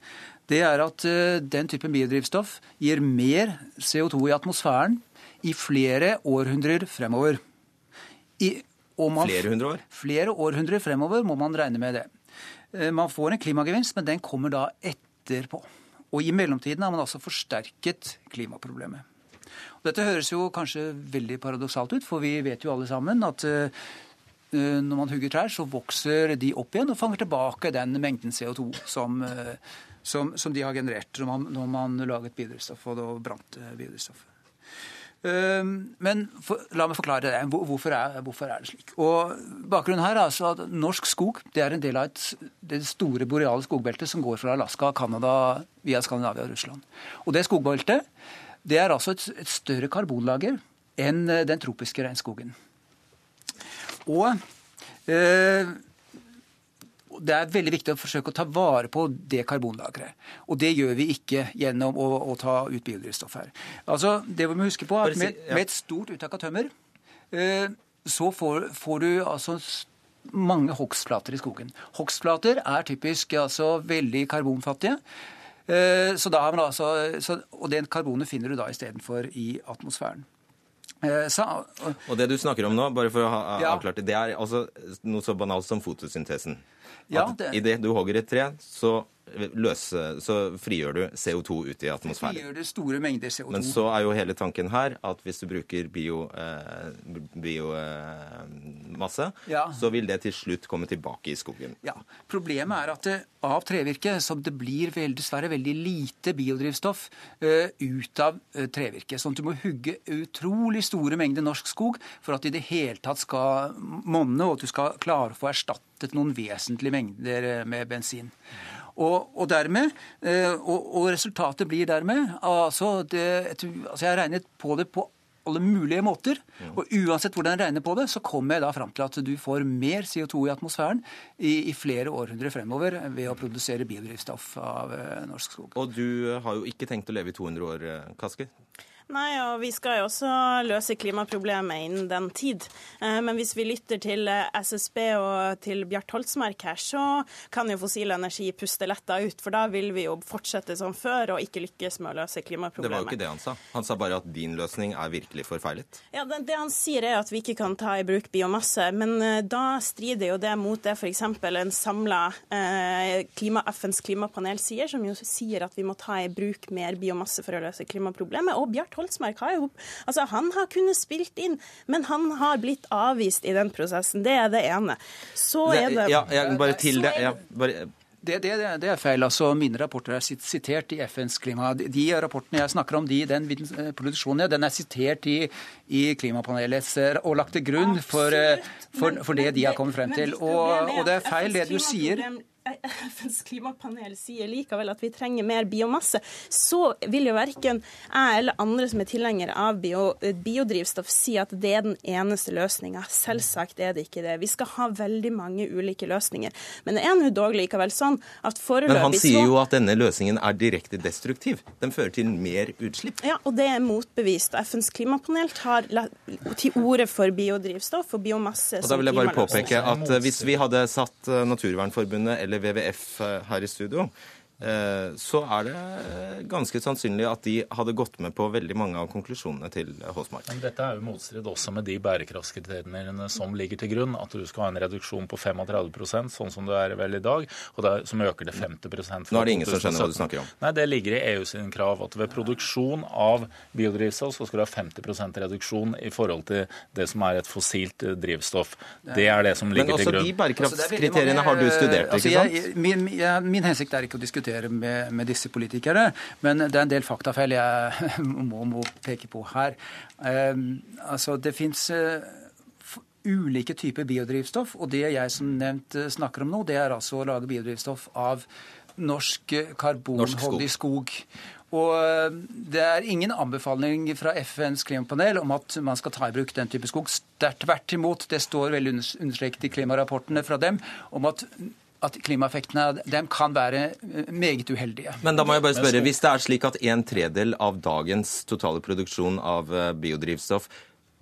det er at eh, den typen biodrivstoff gir mer CO2 i atmosfæren i flere århundrer fremover. I, man, flere hundre år? Flere århundrer fremover må man regne med det. Eh, man får en klimagevinst, men den kommer da etterpå. Og i mellomtiden har man altså forsterket klimaproblemet. Og dette høres jo kanskje veldig paradoksalt ut, for vi vet jo alle sammen at uh, når man hugger trær, så vokser de opp igjen og fanger tilbake den mengden CO2 som, uh, som, som de har generert når man, når man laget biodrivstoff og da brant biodrivstoffet. Ehm, men for, la meg forklare det. Hvorfor er, hvorfor er, det slik? Og Bakgrunnen her er altså at norsk skog det er en del av et, det store boreale skogbeltet som går fra Alaska, Canada, via Skandinavia og Russland. Og Det skogbeltet det er altså et, et større karbonlager enn eh, den tropiske regnskogen. Og eh, det er veldig viktig å forsøke å ta vare på det karbonlageret. Og det gjør vi ikke gjennom å, å ta ut biodrivstoff her. Altså, Det vi må huske på at med, med et stort uttak av tømmer, eh, så får, får, du altså mange hogstflater i skogen. Hogstflater er typisk altså veldig karbonfattige. Eh, så da har man altså, så, og det karbonet finner du da istedenfor i atmosfæren. Eh, så, og, og det du snakker om nå, bare for å ha avklart det, det er altså noe så banalt som fotosyntesen. Ja, det... Idet du hogger et tre, så løse, så frigjør du CO2 ut i atmosfæren. Frigjør du store mengder CO2. Men så er jo hele tanken her at hvis du bruker biomasse, bio, eh, ja. så vil det til slutt komme tilbake i skogen. Ja. Problemet er at det, av trevirke som det blir vel, dessverre veldig lite biodrivstoff eh, ut av uh, trevirke. Sånn at du må hugge utrolig store mengder norsk skog for at det i det hele tatt skal monne, og at du skal klare å få erstattet noen vesentlige mengder med bensin. Og, og dermed, og, og, resultatet blir dermed altså, det, altså Jeg har regnet på det på alle mulige måter. Og uansett hvordan jeg regner på det, så kommer jeg da fram til at du får mer CO2 i atmosfæren i, i flere århundrer fremover ved å produsere biodrivstoff av uh, norsk skog. Og du har jo ikke tenkt å leve i 200 år, Kaske? Nei, og vi skal jo også løse klimaproblemet innen den tid. Eh, men hvis vi lytter til eh, SSB og til Bjart Holtsmark her, så kan jo fossil energi puste letta ut. For da vil vi jo fortsette som før og ikke lykkes med å løse klimaproblemet. Det var jo ikke det han sa. Han sa bare at din løsning er virkelig forfeilet. Ja, det, det han sier er at vi ikke kan ta i bruk biomasse. Men uh, da strider jo det mot det f.eks. en samla eh, klima, FNs klimapanel sier, som jo sier at vi må ta i bruk mer biomasse for å løse klimaproblemet. Og Bjart Holsmark har jo altså Han har kunnet spilt inn, men han har blitt avvist i den prosessen. Det er det ene. Så er det Ja, jeg, bare til det. Ja, bare det, det, det, er feil. altså Mine rapporter er sitert i FNs klima. De rapportene jeg snakker om, de, den eh, produksjonen den er sitert i, i klimapanelets eh, og lagt til grunn for, eh, for, for det de har kommet frem til. Og, og det er feil det du sier. FNs klimapanel sier likevel at vi trenger mer biomasse, så vil jo verken jeg eller andre som er tilhengere av bio, biodrivstoff, si at det er den eneste løsninga. Selvsagt er det ikke det. Vi skal ha veldig mange ulike løsninger. Men det er nå dog likevel sånn at foreløpig Men han sier jo at denne løsningen er direkte destruktiv. Den fører til mer utslipp. Ja, og det er motbevist. FNs klimapanel tar til orde for biodrivstoff og biomasse og Da vil jeg bare påpeke at hvis vi hadde satt Naturvernforbundet eller eller WWF eh, her i studio, så er det ganske sannsynlig at de hadde gått med på veldig mange av konklusjonene til Håsmark. Men dette er jo motstrid også med de bærekraftskriteriene som ligger til grunn. At du skal ha en reduksjon på 35% sånn som det er vel i dag, og er, som øker det 50 Nå er det ingen som skjønner hva du snakker om. Nei, Det ligger i EU sin krav at ved produksjon av biodrivstoff så skal du ha 50% reduksjon i forhold til det som er et fossilt eh, drivstoff. Det er det som ligger til grunn. Men også de bærekraftskriteriene har du studert, altså, ikke sant? Jeg, min, jeg, min hensikt er ikke å diskutere diskutere med, med, disse politikere. Men det er en del faktafeil jeg <laughs> må, må peke på her. Um, altså, det fins uh, ulike typer biodrivstoff, og det jeg som nevnt uh, snakker om nå, det er altså å lage biodrivstoff av norsk karbonholdig skog. Og det er ingen anbefaling fra FNs klimapanel om at man skal ta i bruk den type skog. Tvert imot, det står veldig understreket i klimarapportene fra dem om at at klimaeffektene dem kan være eh, meget uheldige. Men da må jeg bare spørre, Hvis det er slik at en tredel av dagens totale produksjon av eh, biodrivstoff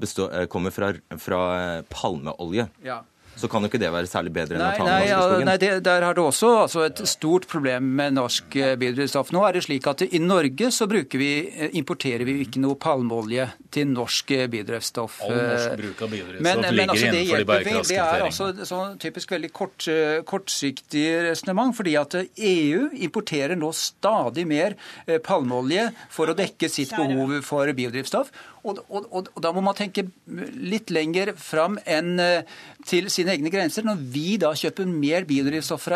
består, eh, kommer fra, fra palmeolje, ja så kan jo ikke det være særlig bedre enn nei, å ta den norske skogen. Nei, det, Der har du også altså, et stort problem med norsk eh, biodrivstoff. Nå er det slik at I Norge så vi, eh, importerer vi ikke noe palmeolje til norsk eh, biodrivstoff. All norsk bruk av biodrivstoff men, ligger men, altså, innenfor de bærekraftige Det er altså sånn typisk veldig kort, kortsiktig resonnement. fordi at EU importerer nå stadig mer palmeolje for å dekke sitt behov for biodrivstoff. Og, og, og, og, da må man tenke litt lenger fram enn til sine egne grenser. Når vi da kjøper mer biodrivstoff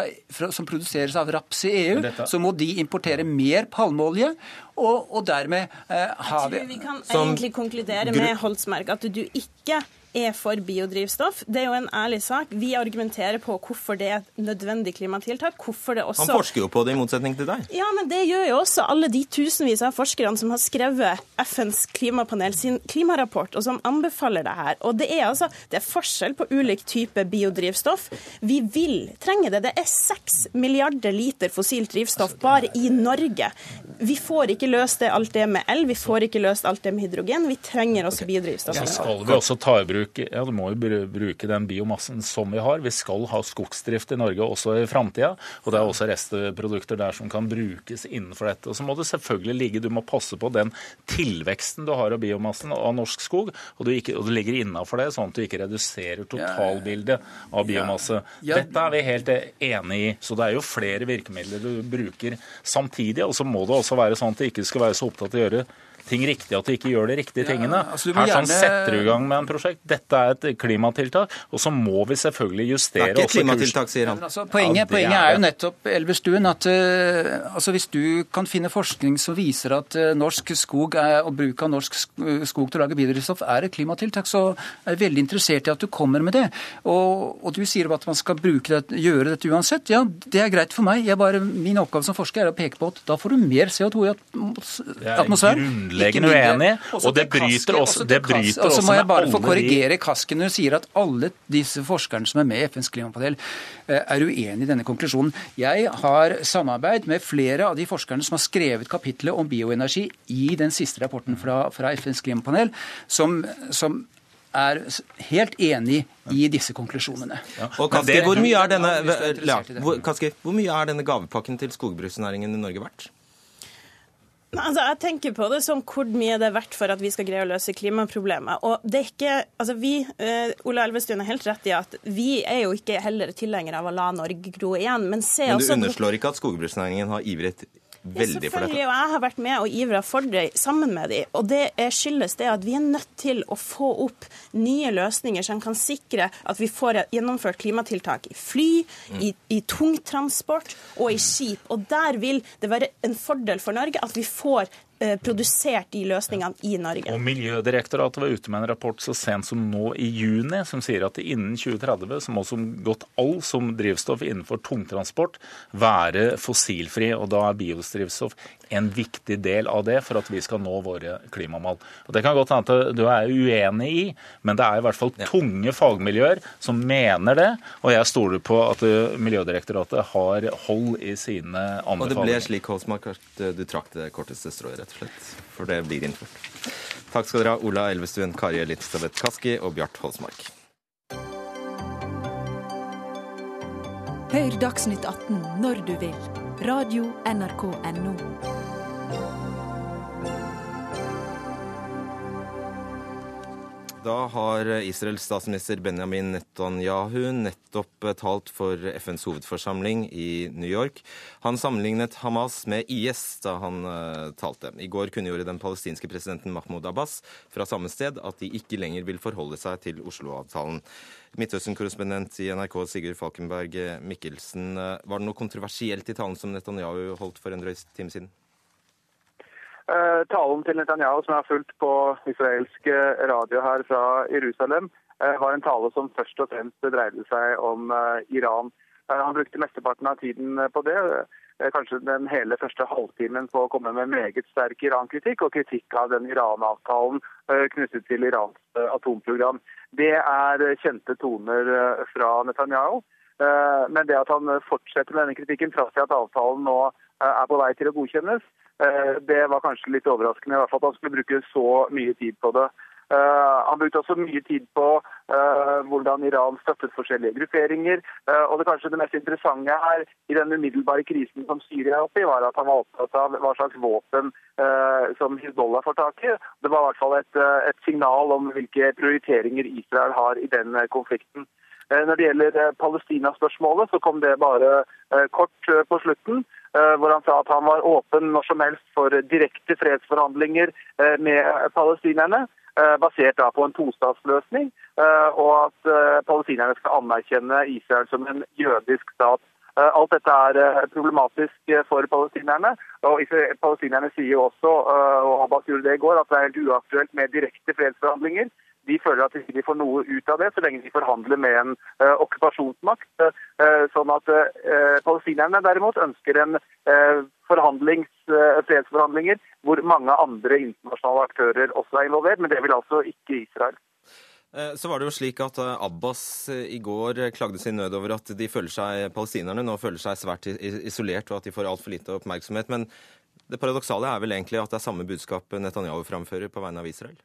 som produseres av raps i EU, dette... så må de importere mer palmeolje. Og, og dermed eh, har vi Jeg tror vi kan egentlig konkludere med Holtsmerk at du ikke er for biodrivstoff. Det er jo en ærlig sak. Vi argumenterer på hvorfor det er et nødvendig klimatiltak. hvorfor det også... Han forsker jo på det, i motsetning til deg. Ja, men det gjør jo også alle de tusenvis av forskerne som har skrevet FNs klimapanel sin klimarapport, og som anbefaler det her. Og det er altså det er forskjell på ulik type biodrivstoff. Vi vil trenge det. Det er seks milliarder liter fossilt drivstoff bare i Norge. Vi får ikke løst det, alt det med el, vi får ikke løst alt det med hydrogen. Vi trenger også biodrivstoff. Så skal vi også ta i bruk bruke, ja, du må jo bruke den biomassen som vi har. Vi skal ha skogsdrift i Norge også i framtida. Og det er også restprodukter der som kan brukes innenfor dette. Og så må det selvfølgelig ligge, du må passe på den tilveksten du har av biomassen av norsk skog, og du, ikke, og du ligger innafor det, sånn at du ikke reduserer totalbildet av biomasse. Dette er vi helt enig i. Så det er jo flere virkemidler du bruker samtidig. Og så må det også være sånn at du ikke skal være så opptatt av å gjøre ting riktig, at du ikke gjør de riktige tingene. Ja, altså, Her sånn setter du i gang med en prosjekt. Dette er et klimatiltak, og så må vi selvfølgelig justere Det er ikke et klimatiltak, sier han. Altså, poenget, ja, poenget, er, jo nettopp Elvestuen, at uh, altså, hvis du kan finne forskning som viser at uh, norsk skog er, og bruk av norsk skog til å lage biodrivstoff er et klimatiltak, så er jeg veldig interessert i at du kommer med det. Og, og du sier at man skal det, gjøre dette uansett. Ja, det er greit for meg. Bare, min oppgave som forsker er å peke på at da får du mer CO2 i atmosfæren. Grunnleggende uenig, og det bryter også, det bryter også, må jeg bare få korrigere Kasken når du sier at alle disse forskerne som er med i FNs klimapanel, eh, er uenig i denne konklusjonen. Jeg har samarbeid med flere av de forskerne som har skrevet kapitlet om bioenergi i den siste rapporten fra, fra FNs klimapanel, som, som er helt enig i disse konklusjonene. Ja. Og Kaski, hvor, mye er denne, ja, hvor, Kaski, hvor mye er denne gavepakken til skogbruksnæringen i Norge verdt? Altså, jeg tenker på det som hvor mye det er verdt for at vi skal greie å løse klimaproblemet. Og det er ikke, altså vi, uh, Ola Elvestuen har helt rett i at vi er jo ikke heller tilhengere av å la Norge gro igjen. Men, se men du underslår ikke at skogbruksnæringen har ivret veldig for dette. og jeg har vært med og ivra for det sammen med dem. Og det skyldes det at vi er nødt til å få opp nye løsninger som kan sikre at vi får gjennomført klimatiltak i fly, mm. i, i tungtransport og i skip. Og der vil det være en fordel for Norge at vi får produsert de løsningene i Norge. Og Miljødirektoratet var ute med en rapport så sent som nå i juni som sier at innen 2030 så må som godt all som drivstoff innenfor tungtransport være fossilfri. og Da er biodrivstoff en viktig del av det for at vi skal nå våre klimamål. Og Det kan godt hende at du er uenig i, men det er i hvert fall tunge fagmiljøer som mener det. Og jeg stoler på at Miljødirektoratet har hold i sine anbefalinger. Og det ble slik, Holsmark, at du trakk det korteste strået, rett og slett. For det blir innført. Takk skal dere ha, Ola Elvestuen, Kari Elisabeth Kaski og Bjart Holsmark. Hør Dagsnytt 18 når du vil. Radio NRK Radio.nrk.no. Da har Israels statsminister Benjamin Netanyahu nettopp talt for FNs hovedforsamling i New York. Han sammenlignet Hamas med IS da han uh, talte. I går kunngjorde den palestinske presidenten Mahmoud Abbas fra samme sted at de ikke lenger vil forholde seg til Oslo-avtalen. Midtøsten-korrespondent i NRK Sigurd Falkenberg Mikkelsen, uh, var det noe kontroversielt i talen som Netanyahu holdt for en drøy time siden? Eh, talen til Netanyahu, som jeg har fulgt på israelsk eh, radio her fra Jerusalem, eh, var en tale som først og fremst dreide seg om Iran. Han brukte mesteparten av tiden på det. Kanskje den hele første halvtimen på å komme med meget sterk Iran-kritikk og kritikk av den Iran-avtalen knyttet til Irans atomprogram. Det er kjente toner fra Netanyahu. Men det at han fortsetter med denne kritikken, trass i at avtalen nå er på vei til å godkjennes, Eh, det var kanskje litt overraskende i hvert fall at han skulle bruke så mye tid på det. Uh, han brukte også mye tid på uh, hvordan Iran støttet forskjellige grupperinger. Og det kanskje det mest interessante her i den umiddelbare krisen som Syria oppe i, var at han var opptatt av hva slags våpen som Hizbollah får tak i. Det var i hvert fall et, et, signal om hvilke prioriteringer Israel har i den konflikten. Når det gjelder Palestina-spørsmålet, så kom det bare kort på slutten. Eh, hvor han sa at han var åpen når som helst for direkte fredsforhandlinger eh, med palestinerne, Basert da på en tostatsløsning, og at palestinerne skal anerkjenne Israel som en jødisk stat. Alt dette er problematisk for palestinerne. og Palestinerne sier jo også, og Abbas gjorde det i går, at det er helt uaktuelt med direkte fredsforhandlinger de føler at de får noe ut av det så lenge de forhandler med en uh, okkupasjonsmakt. Uh, sånn at uh, Palestinerne derimot ønsker en fredsforhandlinger hvor mange andre internasjonale aktører også er involvert, men det vil altså ikke Israel. Så var det jo slik at Abbas i går klagde sin nød over at de føler seg, palestinerne nå føler seg svært isolert, og at de får altfor lite oppmerksomhet. Men det paradoksale er vel egentlig at det er samme budskap Netanyahu framfører på vegne av Israel?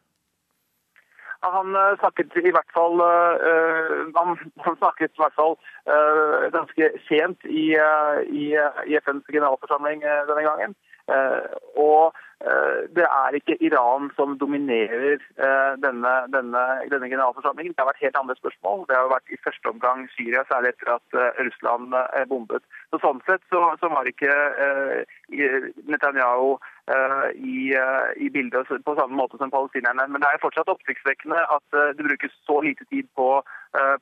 Han eh, snakket i hvert fall, han, han, snakket i hvert fall ganske sent i, i, i FNs generalforsamling denne gangen. og det er ikke Iran som dominerer denne, denne, denne, generalforsamlingen. Det har vært helt andre spørsmål. Det har vært i første omgang Syria, særlig etter at Russland bombet. Så Sånn sett så, så var ikke Netanyahu i, i, bildet på samme måte som palestinerne. Men det er fortsatt oppsiktsvekkende at det brukes så lite tid på,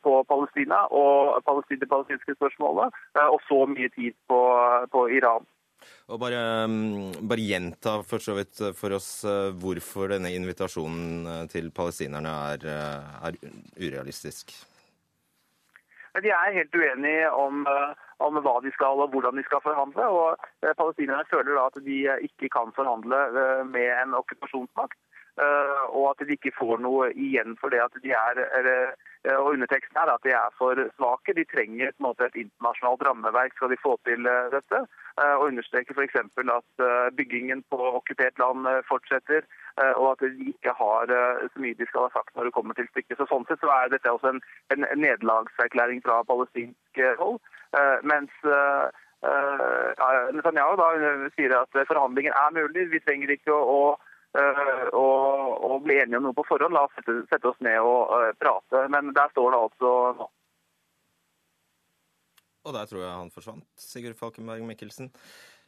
på Palestina og det palestinske spørsmålet, og så mye tid på, på Iran. Og bare, mm, bare, gjenta for så vidt for oss hvorfor denne invitasjonen til palestinerne er, er urealistisk. De er helt uenige om, eh, om, hva de skal og hvordan de skal forhandle. og eh, Palestinerne føler da at de ikke kan forhandle eh, med en okkupasjonsmakt. Og at de ikke får noe igjen for det at de er og underteksten er at de er for svake. De trenger måte, et internasjonalt rammeverk skal de få til dette. Og understreker f.eks. at byggingen på okkupert land fortsetter. Eh, og at de ikke har eh, så mye de skal ha sagt når det kommer til stykket. Så Sånn sett så er dette også en, en nederlagserklæring fra palestinsk eh, hold. Mens Netanyahu da sier at forhandlinger er mulig, vi trenger ikke å, å, og, bli enige om noe på forhånd. La oss sette, sette oss ned og uh, prate. Men der står det altså nå. Og der tror jeg han forsvant, Sigurd Falkenberg Mikkelsen.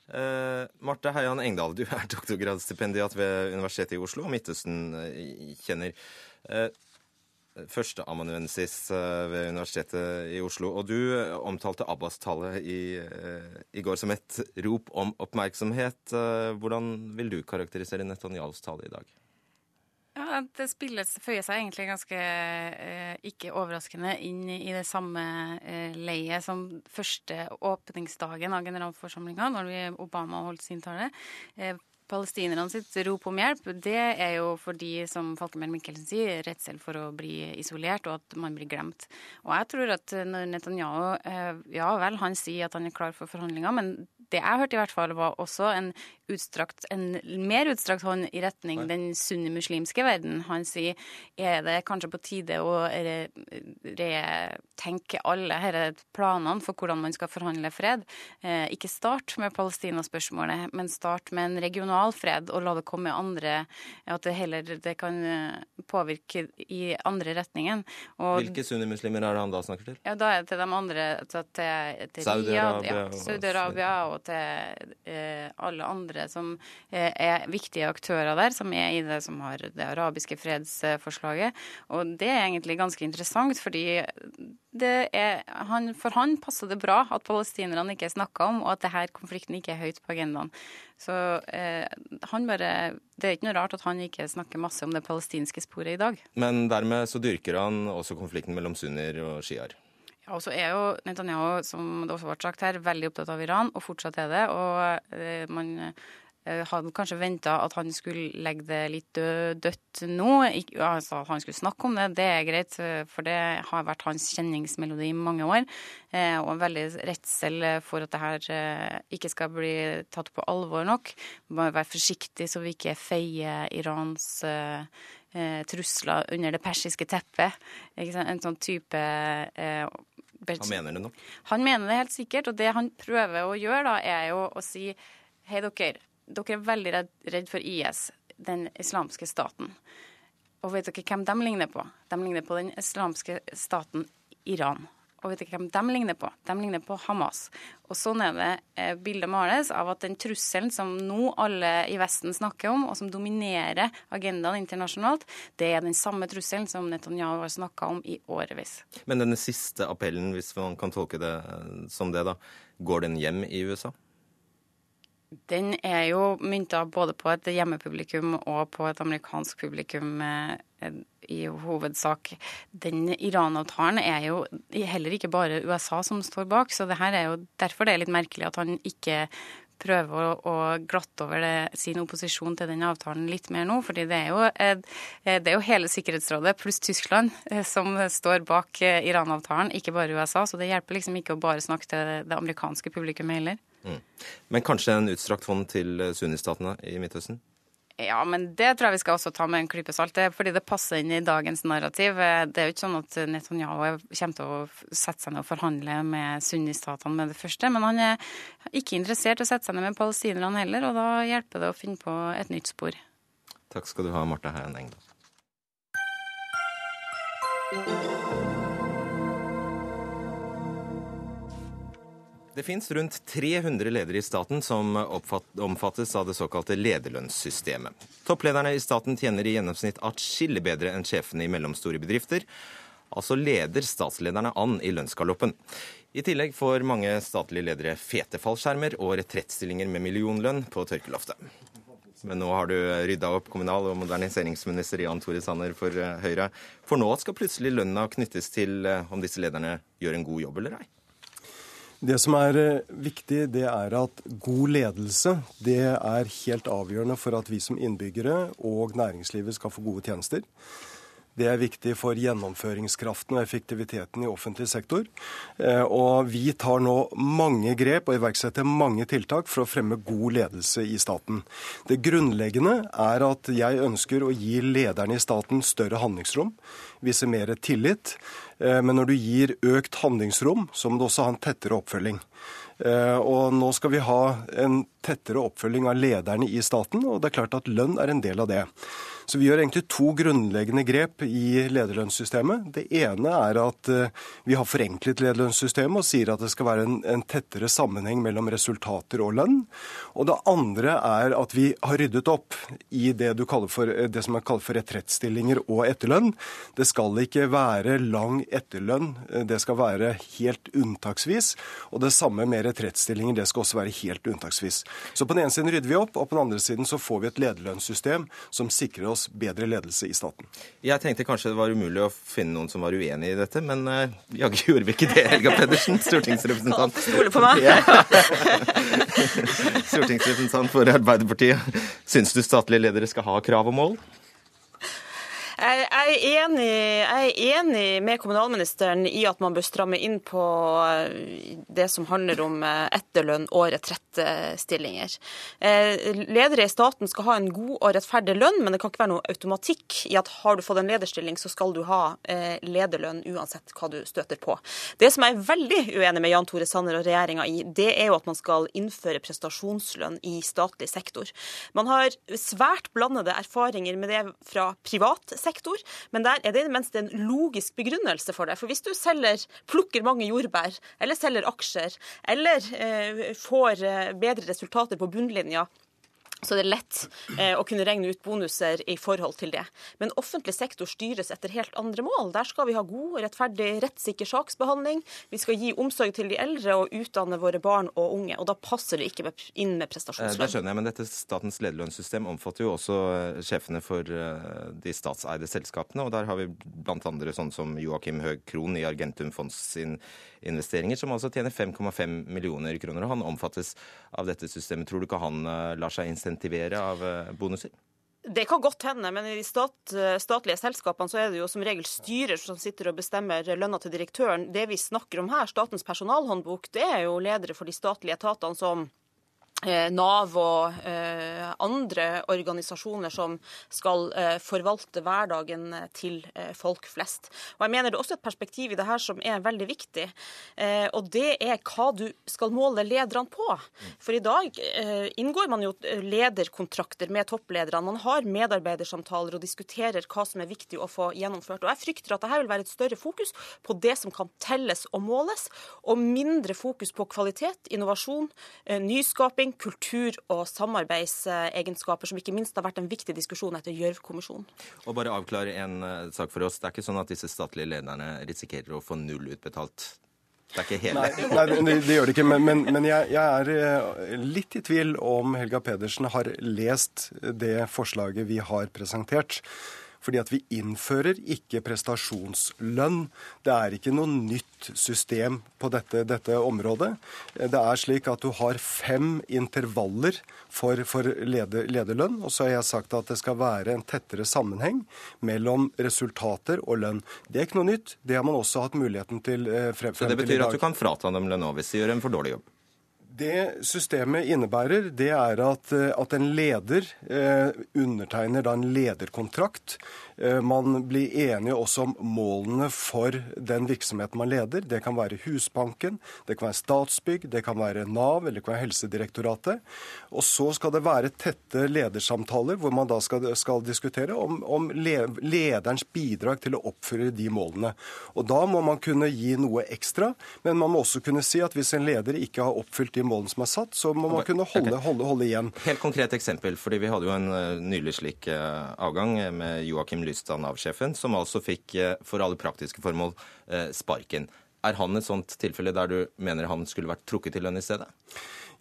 Uh, Marte Heian Engdahl, du er doktorgradsstipendiat ved Universitetet i Oslo og Midtøsten-kjenner. Uh, Førsteamanuensis uh, ved Universitetet i Oslo. Og du omtalte Abbas-tallet i, i, går som et rop om oppmerksomhet. Hvordan vil du karakterisere Netanyahus tale i dag? Ja, Det spillet føyer seg egentlig ganske eh, ikke overraskende inn i det samme eh, leiet som første åpningsdagen av generalforsamlinga, når Obama holdt sin tale. Eh, palestinerne sitt rop om hjelp, det er jo fordi, som Falkenberg Mikkelsen sier, redsel for å bli isolert, og at man blir glemt. Og jeg tror at når Netanyahu eh, Ja vel, han sier at han er klar for forhandlinger, men det jeg hørte i hvert fall, var også en, utstrakt, en mer utstrakt hånd i retning den sunnimuslimske verden. Han sier er det kanskje på tide å retenke alle disse planene for hvordan man skal forhandle fred. Eh, ikke start med Palestina-spørsmålet, men start med en regional fred, og la det komme andre At det heller det kan eh, påvirke i andre retningen. Og, Hvilke sunnimuslimer er det han da snakker til? Ja, Da er det til de andre til, til Saudi-Arabia ja, Saudi og til eh, alle andre som eh, er viktige aktører der, som er i det som har det arabiske fredsforslaget. Og det er egentlig ganske interessant, fordi er, han, for han passer det bra at palestinerne ikke snakker om, og at denne konflikten ikke er høyt på agendaen. Så eh, han bare Det er ikke noe rart at han ikke snakker masse om det palestinske sporet i dag. Men dermed så dyrker han også konflikten mellom sunnier og sjiaer? Ja, og så er jo Netanyahu, som det også ble sagt her, veldig opptatt av Iran, og fortsatt er det. Og eh, man hadde kanskje venta at han skulle legge det litt dødt nå. Ikke, altså at han skulle snakke om det, det er greit, for det har vært hans kjenningsmelodi i mange år. Eh, og en veldig redsel for at det her eh, ikke skal bli tatt på alvor nok. Må være forsiktig så vi ikke feier Irans eh, eh, trusler under det persiske teppet. En sånn type eh, han mener det nå? Han mener det helt sikkert. Og det han prøver å gjøre, da, er jo å si hei, dere. Dere er veldig redd, redd for IS, den islamske staten. Og vet dere hvem de ligner på? De ligner på den islamske staten Iran. Og vet dere hvem de ligner på? De ligner på Hamas. Og sånn er det eh, bildet males av at den trusselen som nå alle i Vesten snakker om, og som dominerer agendaen internasjonalt, det er den samme trusselen som Netanyahu har snakka om i årevis. Men denne siste appellen, hvis man kan tolke det som det, da, går den hjem i USA? Den er jo mynta både på et hjemmepublikum og på et amerikansk publikum eh, i hovedsak. Den Iran-avtalen er jo heller ikke bare USA som står bak, så det her er jo derfor det er litt merkelig at han ikke prøver å, glatte over det, sin opposisjon til den avtalen litt mer nå. fordi det er jo, det er jo hele Sikkerhetsrådet pluss Tyskland eh, som står bak eh, Iran-avtalen, ikke bare USA. Så det hjelper liksom ikke å bare snakke til det amerikanske publikummet heller. Mm. Men kanskje en utstrakt hånd til sunnistatene i Midtøsten? Ja, men det tror jeg vi skal også ta med en klype salt. fordi det passer inn i dagens narrativ. Det er jo ikke sånn at Netanyahu kommer til å sette seg ned og forhandle med sunnistatene med det første. Men han er ikke interessert i å sette seg ned med palestinerne heller, og da hjelper det å finne på et nytt spor. Takk skal du ha, Marte Heien Engdahl. Det finnes rundt 300 ledere i staten som omfattes av det såkalte lederlønnssystemet. Topplederne i staten tjener i gjennomsnitt atskillig bedre enn sjefene i mellomstore bedrifter. Altså leder statslederne an i lønnsgaloppen. I tillegg får mange statlige ledere fete fallskjermer og retrettstillinger med millionlønn på tørkeloftet. Men nå har du rydda opp kommunal- og moderniseringsminister Jan Tore Sanner for eh, Høyre. For nå skal plutselig lønna knyttes til eh, om disse lederne gjør en god jobb eller ei? Det som er eh, viktig, det er at god ledelse det er helt avgjørende for at vi som innbyggere og næringslivet skal få gode tjenester. Det er viktig for gjennomføringskraften og effektiviteten i offentlig sektor. Eh, og vi tar nå mange grep og iverksetter mange tiltak for å fremme god ledelse i staten. Det grunnleggende er at jeg ønsker å gi lederne i staten større handlingsrom, vise mer tillit. Eh, men når du gir økt handlingsrom, så må du også ha en tettere oppfølging. Eh, og nå skal vi ha en tettere oppfølging av lederne i staten, og det er klart at lønn er en del av det. Så vi gjør egentlig to grunnleggende grep i lederlønnssystemet. Det ene er at eh, vi har forenklet lederlønnssystemet og sier at det skal være en, en, tettere sammenheng mellom resultater og lønn. Og det andre er at vi har ryddet opp i det, for, eh, det som er kalt for retrettstillinger og etterlønn. Det skal ikke være lang etterlønn, det skal være helt unntaksvis. Og det samme med retrettstillinger, det skal også være helt unntaksvis. Så på den ene siden rydder vi opp, og på den andre siden så får vi et lederlønnssystem som sikrer oss bedre ledelse i staten. Jeg tenkte kanskje det var umulig å finne noen som var uenig i dette, men uh, jaggu gjorde vi ikke det, Helga Pedersen, <laughs> stortingsrepresentant. Stole på meg. <laughs> stortingsrepresentant for Arbeiderpartiet. Syns du statlige ledere skal ha krav og mål? Jeg er, enig, jeg er, enig, med kommunalministeren i at man bør stramme inn på eh, det som handler om eh, etterlønn og retrettstillinger. Eh, ledere i staten skal ha en god og rettferdig lønn, men det kan ikke være noe automatikk i at har du fått en lederstilling, så skal du ha lederlønn uansett hva du støter på. Det som jeg er veldig uenig med Jan Tore Sanner og regjeringa i, det er jo at man skal innføre prestasjonslønn i statlig sektor. Man har svært blandede erfaringer med det fra privat sektor sektor, men der er det i det minste en logisk begrunnelse for det. For hvis du selger, plukker mange jordbær, eller selger aksjer, eller eh, får eh, bedre resultater på bunnlinja, så det er lett eh, å kunne regne ut bonuser i forhold til det. Men offentlig sektor styres etter helt andre mål. Der skal vi ha god, rettferdig, rettssikker saksbehandling. Vi skal gi omsorg til de eldre og utdanne våre barn og unge. Og da passer det ikke inn med prestasjonslønn. Eh, det skjønner jeg, men dette statens lederlønnssystem omfatter jo også eh, sjefene for eh, de statseide selskapene. Og der har vi andre sånn som Joakim Høeg Krohn i Argentum Fonds sin investeringer, som altså tjener 5,5 millioner kroner. Og han omfattes av dette systemet. Tror du ikke han lar seg insentivere? Insentivere av eh, bonuser? Det kan godt hende, men i de stat, statlige selskapene så er det jo som regel styrer som sitter og bestemmer lønna til direktøren. Det vi snakker om her, Statens personalhåndbok, det er jo ledere for de statlige etatene som Eh, Nav og eh, andre organisasjoner som skal eh, forvalte hverdagen til folk flest. Og jeg mener Det er også et perspektiv i det her som er veldig viktig. og Det er hva du skal måle lederne på. For i dag inngår man jo lederkontrakter med topplederne. Man har medarbeidersamtaler og diskuterer hva som er viktig å få gjennomført. Og Jeg frykter at dette vil være et større fokus på det som kan telles og måles, og mindre fokus på kvalitet, innovasjon, nyskaping kultur og samarbeidsegenskaper, som ikke minst har vært en viktig diskusjon etter Gjørv-kommisjonen. Og bare avklare en uh, sak for oss. Det er ikke sånn at disse statlige lederne risikerer å få null utbetalt? Det er ikke hele Nei, nei det, det, gjør det ikke. Men, men, men jeg, jeg, er eh, litt i tvil om Helga Pedersen har lest det forslaget vi har presentert. Fordi at vi innfører ikke prestasjonslønn. Det er ikke noe nytt system på dette, dette området. Det er slik at du har fem intervaller for, for leder, lederlønn. Og så har jeg sagt at det skal være en tettere sammenheng mellom resultater og lønn. Det er ikke noe nytt. Det har man også hatt muligheten til frem, eh, frem til i dag. Så det betyr at du kan frata dem lønn hvis de gjør en for dårlig jobb? Det systemet innebærer, det er at, eh, at en leder eh, undertegner da en lederkontrakt Eh, man blir enige også om målene for den virksomheten man leder. Det kan være Husbanken, det kan være Statsbygg, det kan være Nav eller det kan være Helsedirektoratet. Og så skal det være tette ledersamtaler hvor man da skal, skal diskutere om, om, lederens bidrag til å oppfylle de målene. Og Da må man kunne gi noe ekstra, men man må også kunne si at hvis en leder ikke har oppfylt de målene som er satt, så må man kunne holde, holde, holde igjen. Helt konkret eksempel, fordi vi hadde jo en eh, nylig slik eh, avgang med Joakim Lystad, Nav-sjefen, som altså fikk for alle praktiske formål sparken. Er han et sånt tilfelle der du mener han skulle vært trukket til lønn i stedet?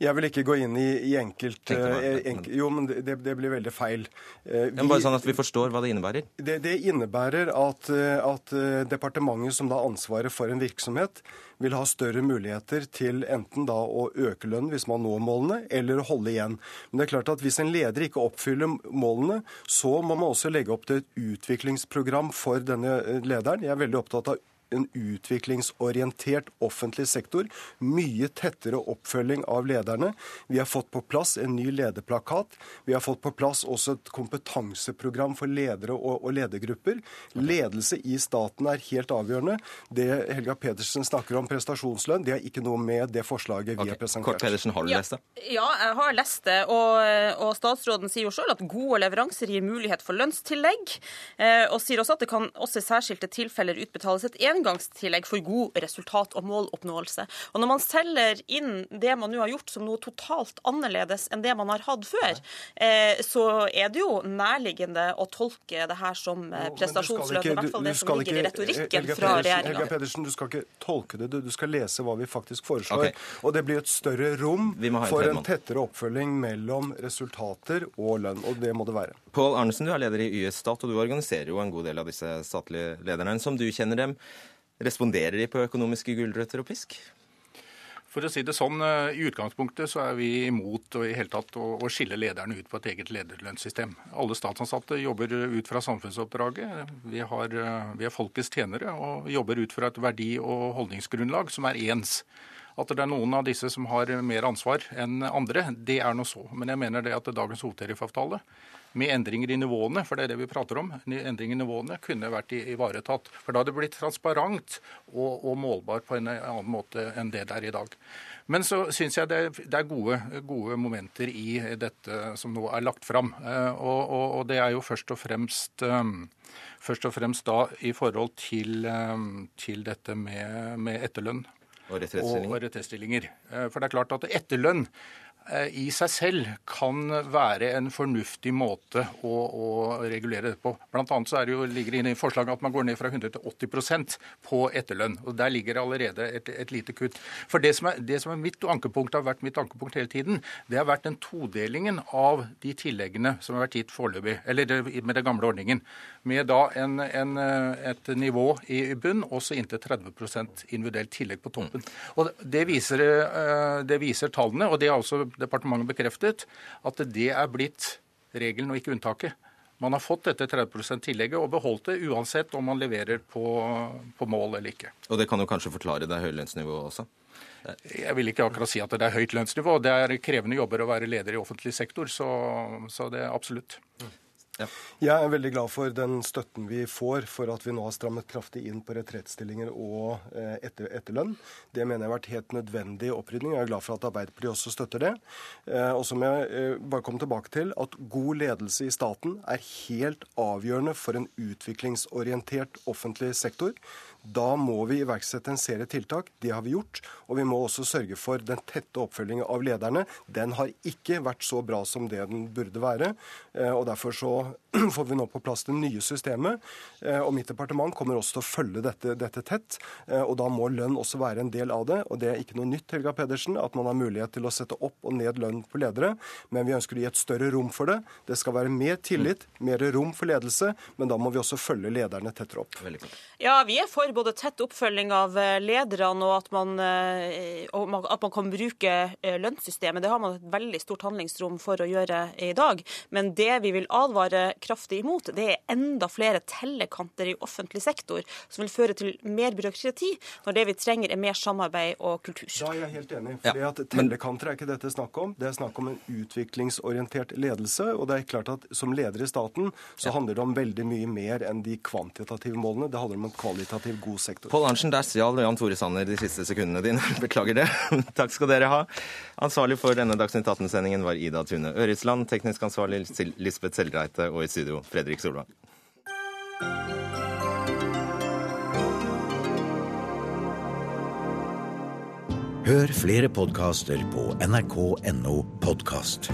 Jeg vil ikke gå inn i, i enkelt, uh, enk, Jo, men det, det, blir veldig feil. Vi, bare sånn at vi forstår hva det innebærer? Det, det innebærer at, uh, at departementet som da har ansvaret for en virksomhet, vil ha større muligheter til enten da å øke lønn hvis man når målene, eller å holde igjen. Men det er klart at hvis en leder ikke oppfyller målene, så må man også legge opp til et utviklingsprogram for denne lederen. Jeg er veldig opptatt av en utviklingsorientert offentlig sektor. Mye tettere oppfølging av lederne. Vi har fått på plass en ny lederplakat. Vi har fått på plass også et kompetanseprogram for ledere og, og ledergrupper. Ledelse i staten er helt avgjørende. Det Helga Pedersen snakker om prestasjonslønn, det har ikke noe med det forslaget vi okay. har presentert. Kort Pedersen, har du lest det? Ja, jeg har lest det. Og, og statsråden sier jo selv at gode leveranser gir mulighet for lønnstillegg. Eh, og sier også at det kan også i særskilte tilfeller utbetales et en engangstillegg for god resultat- og måloppnåelse. Og Når man selger inn det man nå har gjort som noe totalt annerledes enn det man har hatt før, eh, så er det jo nærliggende å tolke det her som eh. I hvert fall det som ligger i retorikken fra regjeringa. Helga Pedersen, du skal ikke tolke det, du skal lese hva vi faktisk foreslår. Okay. Og det blir et større rom for en tettere oppfølging mellom resultater og lønn. Og det må det være. Pål Arnesen, du er leder i YS Stat, og du organiserer jo en god del av disse statlige lederne. Som du kjenner dem, Responderer de på økonomiske gulrøtter og pisk? For å si det sånn, eh, I utgangspunktet så er vi imot og i hele tatt å, skille lederne ut på et eget lederlønnssystem. Alle statsansatte jobber ut fra samfunnsoppdraget. Vi, har, eh, vi er folkets tjenere og jobber ut fra et verdi- og holdningsgrunnlag som er ens. At det er noen av disse som har mer ansvar enn andre, det er nå så. Men jeg mener det at dagens hovedtariffavtale med endringer i nivåene, for det er det vi prater om, endringer i nivåene, kunne vært ivaretatt. For da hadde det blitt transparent og, og målbart på en annen måte enn det det er i dag. Men så syns jeg det, det er gode, gode, momenter i dette som nå er lagt fram. Eh, og, og, og det er jo først og fremst um, først og fremst da i forhold til, um, til dette med, med etterlønn. Og retrettstillinger. For det er klart at etterlønn Eh, i seg selv kan være en fornuftig måte å, å regulere det på. Blant annet så det jo, ligger det inne i forslaget at man går ned fra 100 til 80 på etterlønn. og Der ligger det allerede et, et lite kutt. For det som, er, det som, er, mitt ankepunkt, har vært mitt ankepunkt hele tiden, det har vært den todelingen av de tilleggene som har vært gitt foreløpig, eller med den gamle ordningen. Med da en, en, et nivå i bunn, også inntil 30% individuelt tillegg på toppen. Og Det viser, eh, det viser tallene. og det er også departementet bekreftet at det er blitt regelen og ikke unntaket. Man har fått dette 30 %-tillegget og beholdt det uansett om man leverer på, på, mål eller ikke. Og det kan jo kanskje forklare det høye lønnsnivået også? Jeg vil ikke akkurat si at det er høyt lønnsnivå. Det er krevende jobber å være leder i offentlig sektor, så, så det er absolutt. Ja. Jeg er veldig glad for den støtten vi får for at vi nå har strammet kraftig inn på retrettstillinger og eh, etter, etterlønn. Det mener jeg har vært helt nødvendig opprydning. Jeg er glad for at Arbeiderpartiet også støtter det. Eh, og så må jeg eh, bare komme tilbake til at god ledelse i staten er helt avgjørende for en utviklingsorientert offentlig sektor. Da må vi iverksette en serie tiltak. Det har vi gjort. Og vi må også sørge for den tette oppfølgingen av lederne. Den har ikke vært så bra som det den burde være. Eh, og Derfor så <clears throat> får vi nå på plass det nye systemet. Eh, og mitt departement kommer også til å følge dette, dette tett. Eh, og da må lønn også være en del av det. Og det er ikke noe nytt, Helga Pedersen, at man har mulighet til å sette opp og ned lønn på ledere. Men vi ønsker å gi et større rom for det. Det skal være mer tillit, mer rom for ledelse. Men da må vi også følge lederne tettere opp. Ja, vi er for både tett oppfølging av eh, lederne og at man, at man kan bruke lønnssystemet. Det har man et veldig stort handlingsrom for å gjøre i dag. Men det vi vil advare kraftig imot, det er enda flere tellekanter i offentlig sektor, som vil føre til mer byråkrati, når det vi trenger er mer samarbeid og kultur. Da er jeg helt enig. fordi at Tellekanter er ikke dette snakk om. Det er snakk om en utviklingsorientert ledelse. Og det er klart at som leder i staten så handler det om veldig mye mer enn de kvantitative målene. Det handler om en kvalitativ god sektor. Pål Arntzen, der stjal Jan Tore Sanner de siste sekundene dine. <laughs> Beklager det. <laughs> Takk skal dere ha. Ansvarlig for denne Dagsnytt 18-sendingen var Ida Tune Ørisland, teknisk ansvarlig Lisbeth Seldreite og i studio Fredrik Solvang. Hør flere podkaster på nrk.no podkast.